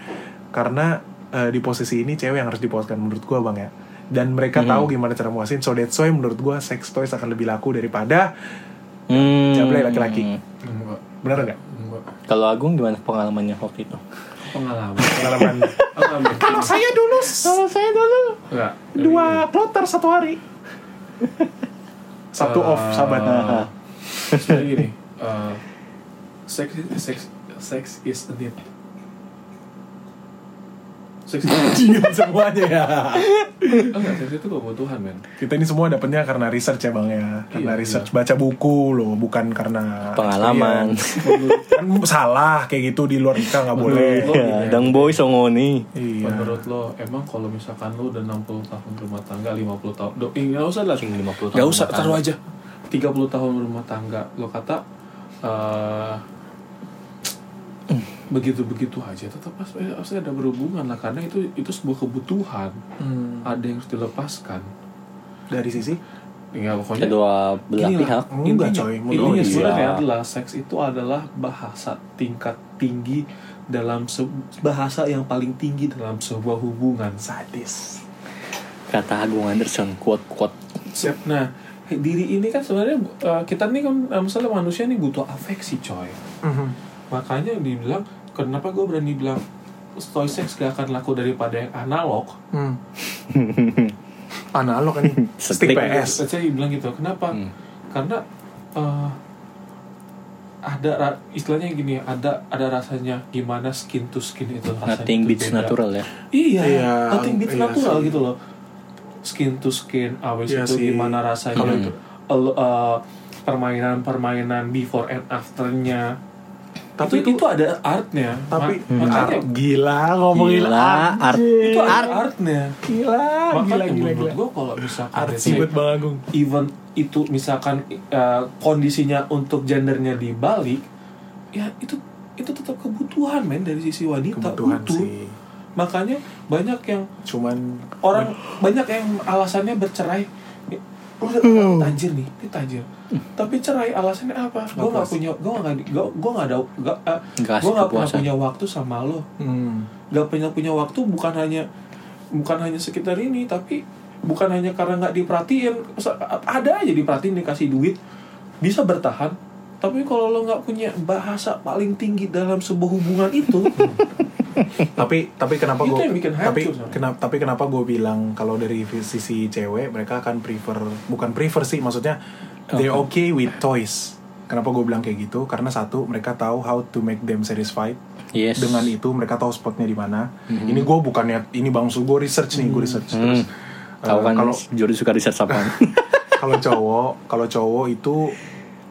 Speaker 1: karena eh, di posisi ini cewek yang harus dipuaskan menurut gua bang ya dan mereka
Speaker 3: Hmm.
Speaker 1: tahu gimana cara memuasin so that's why menurut gua sex toys akan lebih laku daripada
Speaker 3: hmm.
Speaker 1: Jablay laki-laki.
Speaker 2: Enggak.
Speaker 1: bener nggak
Speaker 2: Enggak.
Speaker 3: kalau Agung gimana pengalamannya waktu itu
Speaker 2: Pengalaman.
Speaker 1: pengalaman
Speaker 2: Pengalaman.
Speaker 1: kalau saya dulu kalau saya dulu
Speaker 2: Enggak.
Speaker 1: dua kloter satu hari satu off sahabat
Speaker 2: Eh, Sebenarnya gini, eh, sex sex sex is a need. Sex
Speaker 1: Diam semuanya ya
Speaker 2: enggak, sex itu kebutuhan, men.
Speaker 1: kita ini semua dapetnya karena research ya bang ya karena
Speaker 2: Iya,
Speaker 1: research baca buku loh bukan karena
Speaker 3: Pengalaman.
Speaker 1: experience. kan salah kayak gitu di luar nikah nggak boleh
Speaker 2: lo
Speaker 3: ya dang boy songoni
Speaker 1: iya
Speaker 2: Menurut lo, emang kalau misalkan lo udah 60 tahun rumah tangga, 50 tahun, do, eh, nggak usah lah,
Speaker 3: Cing 50 tahun
Speaker 2: nggak usah,
Speaker 3: rumah
Speaker 2: taruh
Speaker 3: tangga.
Speaker 2: aja. 30 tahun rumah tangga, lo kata eh begitu-begitu aja, tetap pasti pasti ada berhubungan lah, karena itu itu sebuah kebutuhan,
Speaker 1: Hmm,
Speaker 2: ada yang harus dilepaskan.
Speaker 1: dari sisi
Speaker 2: Ya pokoknya
Speaker 3: kedua belah
Speaker 2: Gini
Speaker 3: pihak
Speaker 2: lah,
Speaker 1: Enggak, coy.
Speaker 3: Iya.
Speaker 2: sebenarnya adalah seks itu adalah bahasa tingkat tinggi dalam se- bahasa yang paling tinggi dalam sebuah hubungan.
Speaker 1: sadis
Speaker 3: kata Agung Anderson quote quote
Speaker 2: Siap. Nah, diri ini kan sebenarnya uh, kita nih kan uh, misalnya manusia nih butuh afeksi, coy.
Speaker 1: Mhm.
Speaker 2: Makanya dibilang kenapa gue berani bilang toy sex gak akan laku daripada yang analog.
Speaker 1: Hmm. analog ini stick. PS
Speaker 2: Saya bilang gitu. Kenapa?
Speaker 3: Hmm.
Speaker 2: Karena uh, ada istilahnya gini, ada ada rasanya gimana skin to skin itu rasanya.
Speaker 3: nothing
Speaker 2: itu
Speaker 3: beats
Speaker 2: beda.
Speaker 3: natural ya
Speaker 2: Iya,
Speaker 1: Iya,
Speaker 2: nothing beats
Speaker 1: iya
Speaker 2: natural
Speaker 1: sih.
Speaker 2: gitu loh. Skin to skin, awes
Speaker 1: Iya
Speaker 2: itu
Speaker 1: sih.
Speaker 2: gimana rasanya itu. El- uh, permainan-permainan before and afternya.
Speaker 1: Tapi
Speaker 2: itu,
Speaker 1: itu-
Speaker 2: ada artnya.
Speaker 1: tapi
Speaker 2: Ma- makanya
Speaker 1: Art- gila ngomongin
Speaker 3: Gila,
Speaker 1: art
Speaker 3: art.
Speaker 2: itu ada
Speaker 1: art
Speaker 2: artnya.
Speaker 1: gila gila
Speaker 2: Makanya
Speaker 1: gila
Speaker 2: menurut
Speaker 1: gila
Speaker 2: gue kalau misalkan
Speaker 1: art
Speaker 2: let's
Speaker 1: sih
Speaker 2: say,
Speaker 1: buat bang Agung
Speaker 2: even itu misalkan uh, kondisinya untuk gendernya dibalik, ya itu itu tetap kebutuhan men dari sisi wanita
Speaker 1: kebutuhan
Speaker 2: butuh.
Speaker 1: sih
Speaker 2: makanya banyak yang
Speaker 1: cuman
Speaker 2: orang banyak yang alasannya bercerai udah hmm. tajir nih ini tajir. Tapi cerai alasannya apa? Gue nggak
Speaker 1: puas.
Speaker 2: punya gue nggak gue nggak ada gak, gue nggak pernah punya waktu sama lo.
Speaker 1: Hmm,
Speaker 2: nggak punya punya waktu bukan hanya bukan hanya sekitar ini tapi bukan hanya karena nggak diperhatiin. Ada aja diperhatiin dikasih duit bisa bertahan. Tapi kalau lo nggak punya bahasa paling tinggi dalam sebuah hubungan itu
Speaker 1: tapi tapi kenapa gue tapi kenapa tapi kenapa gue bilang kalau dari sisi cewek mereka akan prefer bukan prefer sih maksudnya they okay with toys. Kenapa gue bilang kayak gitu? Karena satu mereka tahu how to make them satisfied.
Speaker 3: Yes.
Speaker 1: dengan itu mereka tahu spotnya di mana. Ini gue bukannya ini bang Sul gue research nih gue research terus.
Speaker 3: Hmm. Tahu
Speaker 1: eh,
Speaker 3: kan
Speaker 1: kalau
Speaker 3: Jordi suka riset apaan?
Speaker 1: kalau cowok kalau cowok itu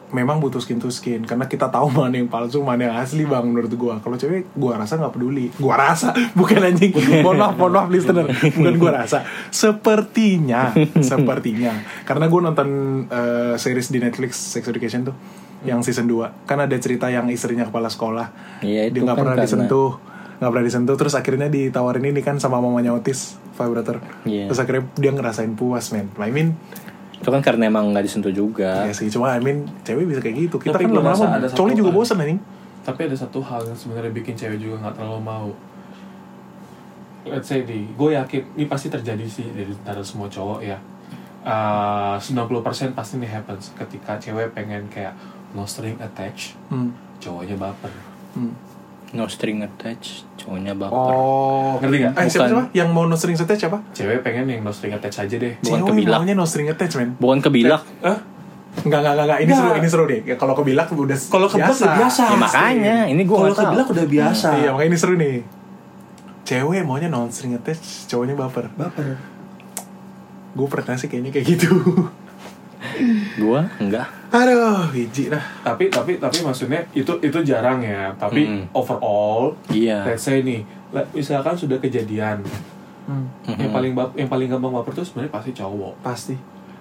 Speaker 1: memang butuh skin to skin karena kita tahu mana yang palsu mana yang asli bang menurut gua. Kalau cewek gua rasa nggak peduli. Gua rasa bukan anjing. Mohon maaf mohon maaf listener. Bukan gua rasa. Sepertinya sepertinya. Karena gua nonton eh, series di Netflix Sex Education tuh yang season 2 kan ada cerita yang istrinya kepala sekolah.
Speaker 3: Iya,
Speaker 1: dia nggak
Speaker 3: kan
Speaker 1: pernah
Speaker 3: karena-
Speaker 1: disentuh nggak pernah disentuh. Terus akhirnya ditawarin ini kan sama mamanya Otis vibrator.
Speaker 3: Iya.
Speaker 1: terus akhirnya dia ngerasain puas men. I mean
Speaker 3: itu kan karena emang nggak disentuh juga.
Speaker 1: Ya sih, cuma I mean cewek bisa kayak gitu. Kita
Speaker 2: Tapi
Speaker 1: kan lama-lama cowoknya juga
Speaker 2: hal.
Speaker 1: bosan anjing.
Speaker 2: tapi ada satu hal yang sebenarnya bikin cewek juga nggak terlalu mau let's say di gue yakin ini pasti terjadi sih dari antara semua cowok ya Uh, 90% pasti ini happens ketika cewek pengen kayak no string attached
Speaker 1: Hmm.
Speaker 2: cowoknya baper
Speaker 1: Hmm.
Speaker 3: No string attached, cowoknya baper.
Speaker 1: Oh,
Speaker 2: Ngerti nggak?
Speaker 1: Eh, siapa, siapa? Yang mau no string attach siapa?
Speaker 2: cewek pengen yang no string attached aja deh
Speaker 3: Bukan
Speaker 1: Cewek
Speaker 3: kebilak.
Speaker 1: maunya no string attach, men.
Speaker 3: Bukan kebilak.
Speaker 2: Hah?
Speaker 1: Enggak, enggak, enggak, enggak. Ini seru, ini seru deh. Ya, kalau kebilak udah
Speaker 2: Kalau kebilak udah biasa.
Speaker 3: Ya, makanya, ini gue
Speaker 2: kalau kebilak udah biasa
Speaker 1: Iya, makanya ini seru nih. Cewek maunya no string attach, cowoknya baper.
Speaker 2: baper
Speaker 1: Gue pernah sih kayaknya kayak gitu.
Speaker 3: Gua enggak.
Speaker 1: Aduh, biji dah.
Speaker 2: tapi tapi tapi maksudnya itu itu jarang ya tapi
Speaker 3: Hmm.
Speaker 2: overall
Speaker 3: Iya.
Speaker 2: let's say nih le- misalkan sudah kejadian
Speaker 1: Hmm,
Speaker 2: yang paling bap- yang paling gampang baper tuh sebenarnya pasti cowok
Speaker 1: pasti.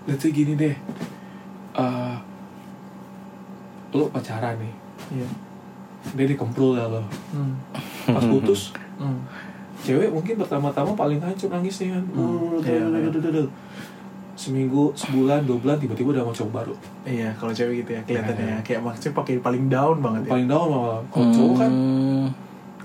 Speaker 2: let's say gini deh Eh lo pacaran nih
Speaker 1: Iya.
Speaker 2: dia dikemprul ya lo
Speaker 1: Hmm.
Speaker 2: pas putus
Speaker 1: Hmm.
Speaker 2: cewek mungkin pertama-tama paling hancur nangisnya kan
Speaker 1: Hmm,
Speaker 2: Uh, seminggu sebulan dua bulan tiba-tiba udah mau cowok baru
Speaker 1: Iya, kalau cewek gitu ya kelihatannya
Speaker 2: Iya.
Speaker 1: ya. Kayak maksudnya pakai paling down banget ya.
Speaker 2: paling down malah kalau cowok kan
Speaker 3: Hmm,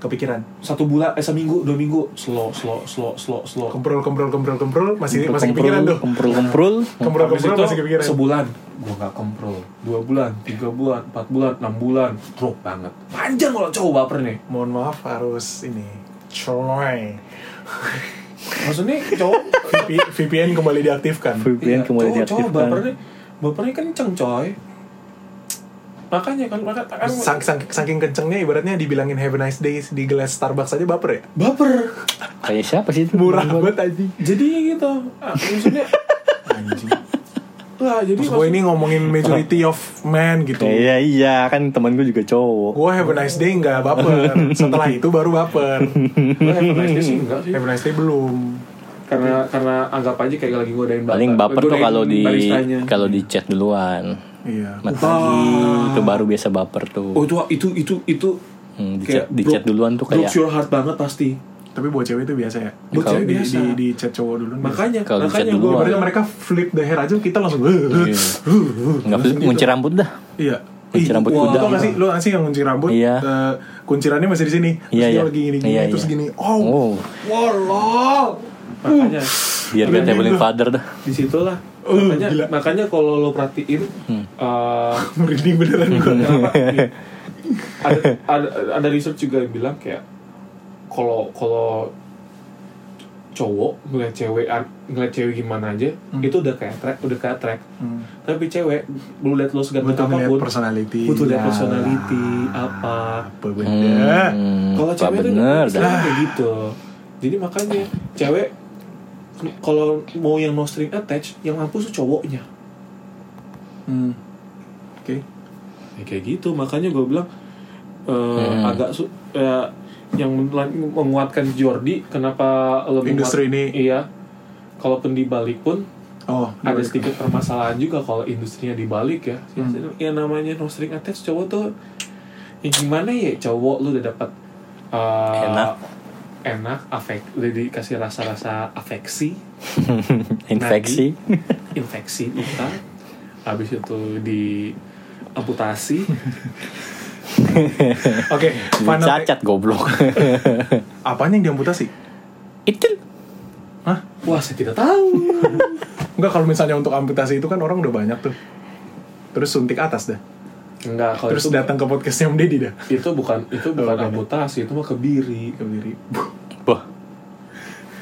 Speaker 1: Kepikiran.
Speaker 2: satu bulan eh seminggu dua minggu slow slow slow slow slow
Speaker 1: Kemprul, kemprul, kemprul, kemprul, masih
Speaker 3: kemprul,
Speaker 1: masih kepikiran tuh.
Speaker 3: Kemprul, kemprul.
Speaker 1: Kemprul, kemprul masih kepikiran.
Speaker 2: sebulan gua nggak komprol dua bulan tiga bulan empat bulan enam bulan drop banget panjang kalau cowok baper nih
Speaker 1: Mohon maaf harus ini. Coy.
Speaker 2: maksudnya cowok
Speaker 1: VP- VPN kembali diaktifkan.
Speaker 3: VPN
Speaker 2: iya,
Speaker 3: kembali
Speaker 2: cowok, cowok
Speaker 3: diaktifkan.
Speaker 2: bapernya bapernya kenceng coy makanya kan maka kan
Speaker 1: Sang- sang- saking kencengnya ibaratnya dibilangin have a nice day di gelas Starbucks aja baper ya?
Speaker 2: baper
Speaker 3: Kayak siapa sih itu?
Speaker 1: Murah banget aja.
Speaker 2: jadi gitu Ah, maksudnya
Speaker 1: Anjing.
Speaker 2: Lah jadi
Speaker 1: gue ini ngomongin majority of men gitu.
Speaker 3: Iya iya kan temen gue juga cowok.
Speaker 1: Gue have a nice day nggak baper. Setelah itu baru baper.
Speaker 2: maksudnya sih enggak sih
Speaker 1: Have a nice day belum.
Speaker 2: karena karena anggap aja kayak lagi godain bapak
Speaker 3: Paling baper tuh kalau di kalau di chat duluan.
Speaker 1: Iya.
Speaker 3: Mat pagi itu baru biasa baper tuh.
Speaker 2: oh itu itu itu itu
Speaker 3: Hmm, di
Speaker 2: kayak
Speaker 3: chat, di
Speaker 2: broke-
Speaker 3: chat duluan tuh
Speaker 2: broke
Speaker 3: kayak
Speaker 2: your heart banget pasti
Speaker 1: Tapi buat cewek itu biasa ya.
Speaker 2: Buat
Speaker 1: Kalau
Speaker 2: cewek
Speaker 1: di,
Speaker 2: biasa.
Speaker 1: Di, di chat cowok dulu.
Speaker 2: makanya
Speaker 3: Kalau di chat
Speaker 2: makanya gue.
Speaker 1: Ibaratnya mereka flip the hair aja kita langsung
Speaker 3: Iya. nggak bisa ngunci rambut dah.
Speaker 1: Iya.
Speaker 3: Kunci
Speaker 1: Ih,
Speaker 3: rambut kuda.
Speaker 1: Tau gak sih, lo gak sih yang kunci rambut
Speaker 3: Iya.
Speaker 1: eh, Kuncirannya masih di sini Terus
Speaker 3: Iya,
Speaker 1: dia
Speaker 3: iya.
Speaker 1: lagi gini-gini
Speaker 3: Iya,
Speaker 1: Terus
Speaker 3: iya.
Speaker 1: gini Oh,
Speaker 3: Oh,
Speaker 1: Wallah
Speaker 2: makanya
Speaker 3: biar
Speaker 1: Iya,
Speaker 3: gak traveling
Speaker 1: iya.
Speaker 3: father dah.
Speaker 2: di situlah
Speaker 1: Oh,
Speaker 2: makanya
Speaker 1: gila.
Speaker 2: makanya kalau lo perhatiin
Speaker 3: Hmm.
Speaker 2: eh,
Speaker 1: Merinding beneran gue
Speaker 2: ada, ada ada research juga yang bilang kayak kalau kalau cowok ngeliat cewek ngeliat cewek gimana aja
Speaker 1: Hmm.
Speaker 2: itu udah kayak track udah kayak track
Speaker 1: hmm.
Speaker 2: tapi cewek belum lihat lo seganteng
Speaker 1: Butuh apa
Speaker 2: pun
Speaker 1: personality
Speaker 2: butuh lihat
Speaker 1: Ya.
Speaker 2: personality apa
Speaker 1: Apa benda
Speaker 3: Hmm,
Speaker 2: kalau cewek itu kayak gitu jadi makanya cewek kalau mau yang no string attach yang mampu tuh cowoknya
Speaker 1: hmm. Oke
Speaker 2: ya, kayak gitu makanya gue bilang eh,
Speaker 3: Hmm.
Speaker 2: agak su ya, yang men- menguatkan Jordi kenapa lo
Speaker 1: Industri
Speaker 2: menguat-
Speaker 1: ini.
Speaker 2: iya kalaupun dibalik pun
Speaker 1: Oh
Speaker 2: ada
Speaker 1: balik.
Speaker 2: sedikit permasalahan juga kalau industrinya dibalik ya
Speaker 1: Hmm.
Speaker 2: yang namanya no string attach cowok tuh ya gimana ya cowok lu udah dapat uh,
Speaker 3: Enak.
Speaker 2: enak afek udah dikasih rasa-rasa afeksi
Speaker 3: Infeksi.
Speaker 2: infeksi luka habis itu di amputasi
Speaker 1: Oke, final take.
Speaker 3: Cacat goblok.
Speaker 1: Apanya yang diamputasi?
Speaker 3: Itu
Speaker 1: Hah?
Speaker 2: wah saya tidak tahu
Speaker 1: Enggak kalau misalnya untuk amputasi itu kan orang udah banyak tuh. Terus suntik atas dah.
Speaker 2: enggak kalau
Speaker 1: Terus
Speaker 2: itu
Speaker 1: datang ke podcastnya Om Deddy dah.
Speaker 2: itu bukan itu bukan
Speaker 1: bukan.
Speaker 2: amputasi itu mah kebiri
Speaker 1: Kebiri.
Speaker 3: Wah.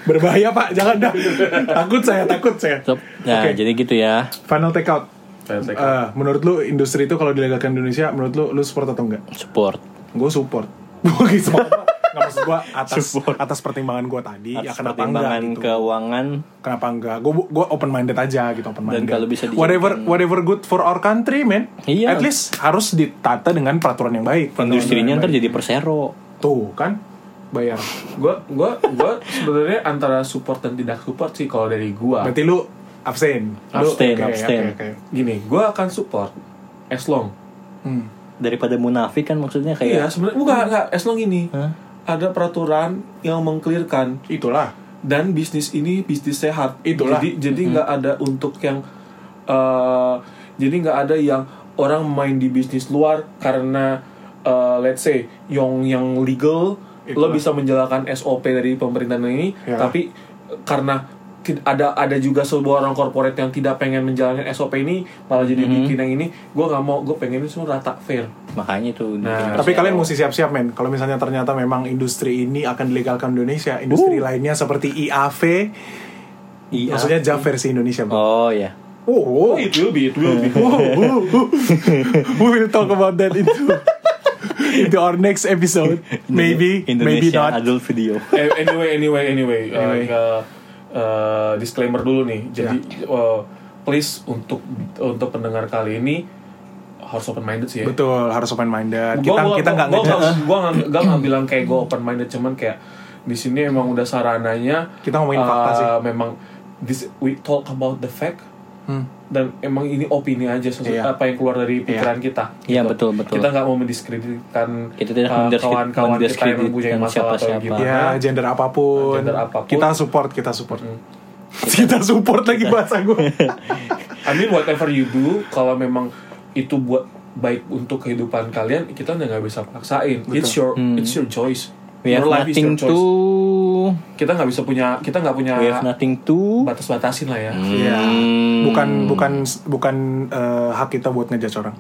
Speaker 1: Berbahaya pak, jangan dah. takut saya, takut saya.
Speaker 3: Nah,
Speaker 1: Oke.
Speaker 3: jadi gitu ya.
Speaker 1: Final take out. Eh, menurut lu industri itu kalau dilegalkan di Indonesia, menurut lu lu support atau enggak?
Speaker 3: Support.
Speaker 1: Gue support. Gue support. Nggak maksud gue atas
Speaker 3: Support.
Speaker 1: atas pertimbangan gue tadi. ya
Speaker 3: Atas
Speaker 1: kenapa
Speaker 3: pertimbangan
Speaker 1: enggak gitu?
Speaker 3: keuangan
Speaker 1: Kenapa enggak? Gue gue open minded aja gitu, open minded.
Speaker 3: Dan kalau bisa dijadikan-
Speaker 1: whatever whatever good for our country, man.
Speaker 3: Iya.
Speaker 1: At least harus ditata dengan peraturan yang baik.
Speaker 3: industrinya ntar jadi persero.
Speaker 1: tuh kan bayar.
Speaker 2: gua gua gua sebenarnya antara support dan tidak support sih kalau dari gua
Speaker 1: Berarti lu abstain. Lu-
Speaker 3: Abstain,
Speaker 1: oke,
Speaker 3: abstain.
Speaker 1: oke, oke.
Speaker 2: gini gua akan support as long
Speaker 1: Hmm.
Speaker 3: Daripada munafik kan maksudnya
Speaker 2: iya
Speaker 3: kayak
Speaker 2: sebenarnya bukan enggak as long ini
Speaker 3: Hah?
Speaker 2: ada peraturan yang mengklirkan
Speaker 1: Itulah.
Speaker 2: dan bisnis ini bisnis sehat
Speaker 1: Itulah.
Speaker 2: jadi jadi nggak ada untuk yang eh, jadi nggak ada yang orang main di bisnis luar karena eh, let's say yang yang legal lo
Speaker 1: Itulah.
Speaker 2: bisa menjalankan SOP dari pemerintahan ini
Speaker 1: Ya.
Speaker 2: tapi karena ada ada juga sebuah orang korporat yang tidak pengen menjalankan SOP ini malah jadi bikin yang ini gue nggak mau gue pengen itu semua rata fair
Speaker 3: makanya tuh
Speaker 2: Nah,
Speaker 1: Tapi kalian mesti siap-siap men. Kalau misalnya ternyata memang industri ini akan dilegalkan di Indonesia, industri lainnya seperti IAV,
Speaker 3: Iya.
Speaker 1: maksudnya JAV versi Indonesia. Bang.
Speaker 3: Oh ya.
Speaker 1: Oh,
Speaker 2: it will be it will be
Speaker 1: we will talk about that into into our next episode. Maybe, maybe
Speaker 3: Indonesia
Speaker 1: not.
Speaker 3: adult video.
Speaker 2: Eh, anyway anyway anyway, uh,
Speaker 1: Anyway.
Speaker 2: uh, uh, disclaimer dulu nih jadi uh, please untuk untuk pendengar kali ini harus open minded sih ya
Speaker 1: Betul, harus open minded. Kita
Speaker 2: gua-
Speaker 1: kita nggak
Speaker 2: gua-
Speaker 1: ngejudge.
Speaker 2: gua- gua nggak gua nggak bilang kayak gue open minded cuman kayak di sini emang udah sarananya
Speaker 1: Kita ngomongin fakta
Speaker 2: uh,
Speaker 1: sih.
Speaker 2: memang this we talk about the fact
Speaker 1: Hmm.
Speaker 2: dan emang ini opini aja sesuatu
Speaker 1: Iya.
Speaker 2: apa yang keluar dari pikiran kita
Speaker 3: Iya,
Speaker 2: gitu.
Speaker 3: betul, betul.
Speaker 2: kita nggak mau mendiskreditkan
Speaker 3: Kita tidak
Speaker 2: uh, kawan-kawan kita yang mempunyai
Speaker 3: mendiskreditkan
Speaker 2: masalah atau
Speaker 3: siapa-siapa.
Speaker 2: gimana
Speaker 1: Ya, gender apa pun.
Speaker 2: Gender apa pun.
Speaker 1: Kita support, kita support.
Speaker 2: Hmm.
Speaker 1: kita support lagi bahasa gue.
Speaker 2: I mean whatever you do kalau memang itu buat baik untuk kehidupan kalian kita nggak bisa paksain it's your it's your choice
Speaker 3: We have
Speaker 2: your life is your choice
Speaker 3: to
Speaker 2: kita nggak bisa punya kita nggak punya
Speaker 3: We have nothing to
Speaker 2: batas-batasin lah ya
Speaker 1: Iya. Bukan bukan bukan eh, hak kita buat ngejudge orang.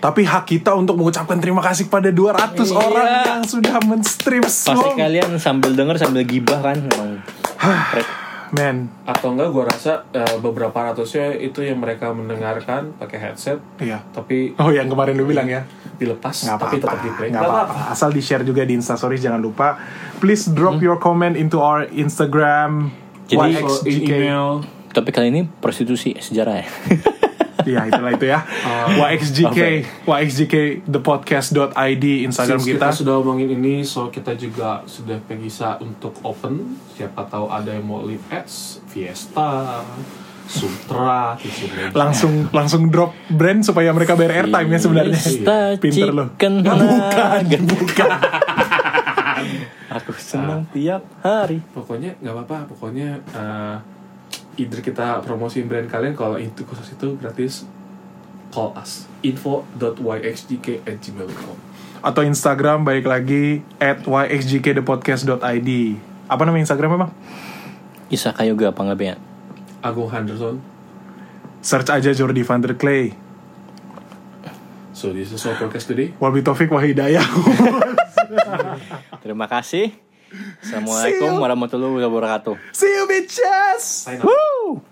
Speaker 1: Tapi hak kita untuk mengucapkan terima kasih kepada 200
Speaker 3: Iya.
Speaker 1: orang yang sudah men-stream
Speaker 3: Pasti kalian sambil denger sambil gibah kan.
Speaker 1: Man,
Speaker 2: atau enggak gue rasa eh, beberapa ratusnya itu yang mereka mendengarkan pakai headset
Speaker 1: iya.
Speaker 2: tapi
Speaker 1: Oh yang kemarin lu bilang ya.
Speaker 2: Dilepas
Speaker 1: nggak
Speaker 2: tapi
Speaker 1: apa-apa.
Speaker 2: tetap di play.
Speaker 1: Nggak apa-apa. asal di share juga di instastories jangan lupa. Please drop your comment into our instagram.
Speaker 3: Jadi-
Speaker 1: YXGK.
Speaker 2: email.
Speaker 3: Topik kali ini prostitusi sejarah ya.
Speaker 1: Iya itulah itu ya. YXGK YXGK thepodcast.id Instagram
Speaker 2: Since
Speaker 1: kita.
Speaker 2: kita sudah omongin ini, so kita juga sudah bisa untuk open. Siapa tahu ada yang mau live ads, Fiesta, Sutra, tisu meja.
Speaker 1: langsung langsung drop brand supaya mereka bayar airtime ya sebenarnya
Speaker 3: Fiesta
Speaker 1: pinter loh bukan bukan
Speaker 3: Aku senang tiap hari.
Speaker 2: Pokoknya nggak apa-apa. Pokoknya uh, either kita promosiin brand kalian kalau itu khusus itu gratis. Call us info.yxgk at gmail.com
Speaker 1: atau Instagram baik lagi at yxgkthepodcast.id apa nama Instagram emang
Speaker 3: Isaka Yoga panggapnya.
Speaker 2: Agung Henderson.
Speaker 1: search aja Jordi van der Clay
Speaker 2: So this is our podcast today.
Speaker 1: Wabi Taufik Wahidayah
Speaker 3: Terima kasih. Assalamualaikum warahmatullahi wabarakatuh.
Speaker 1: See you bitches. Woo!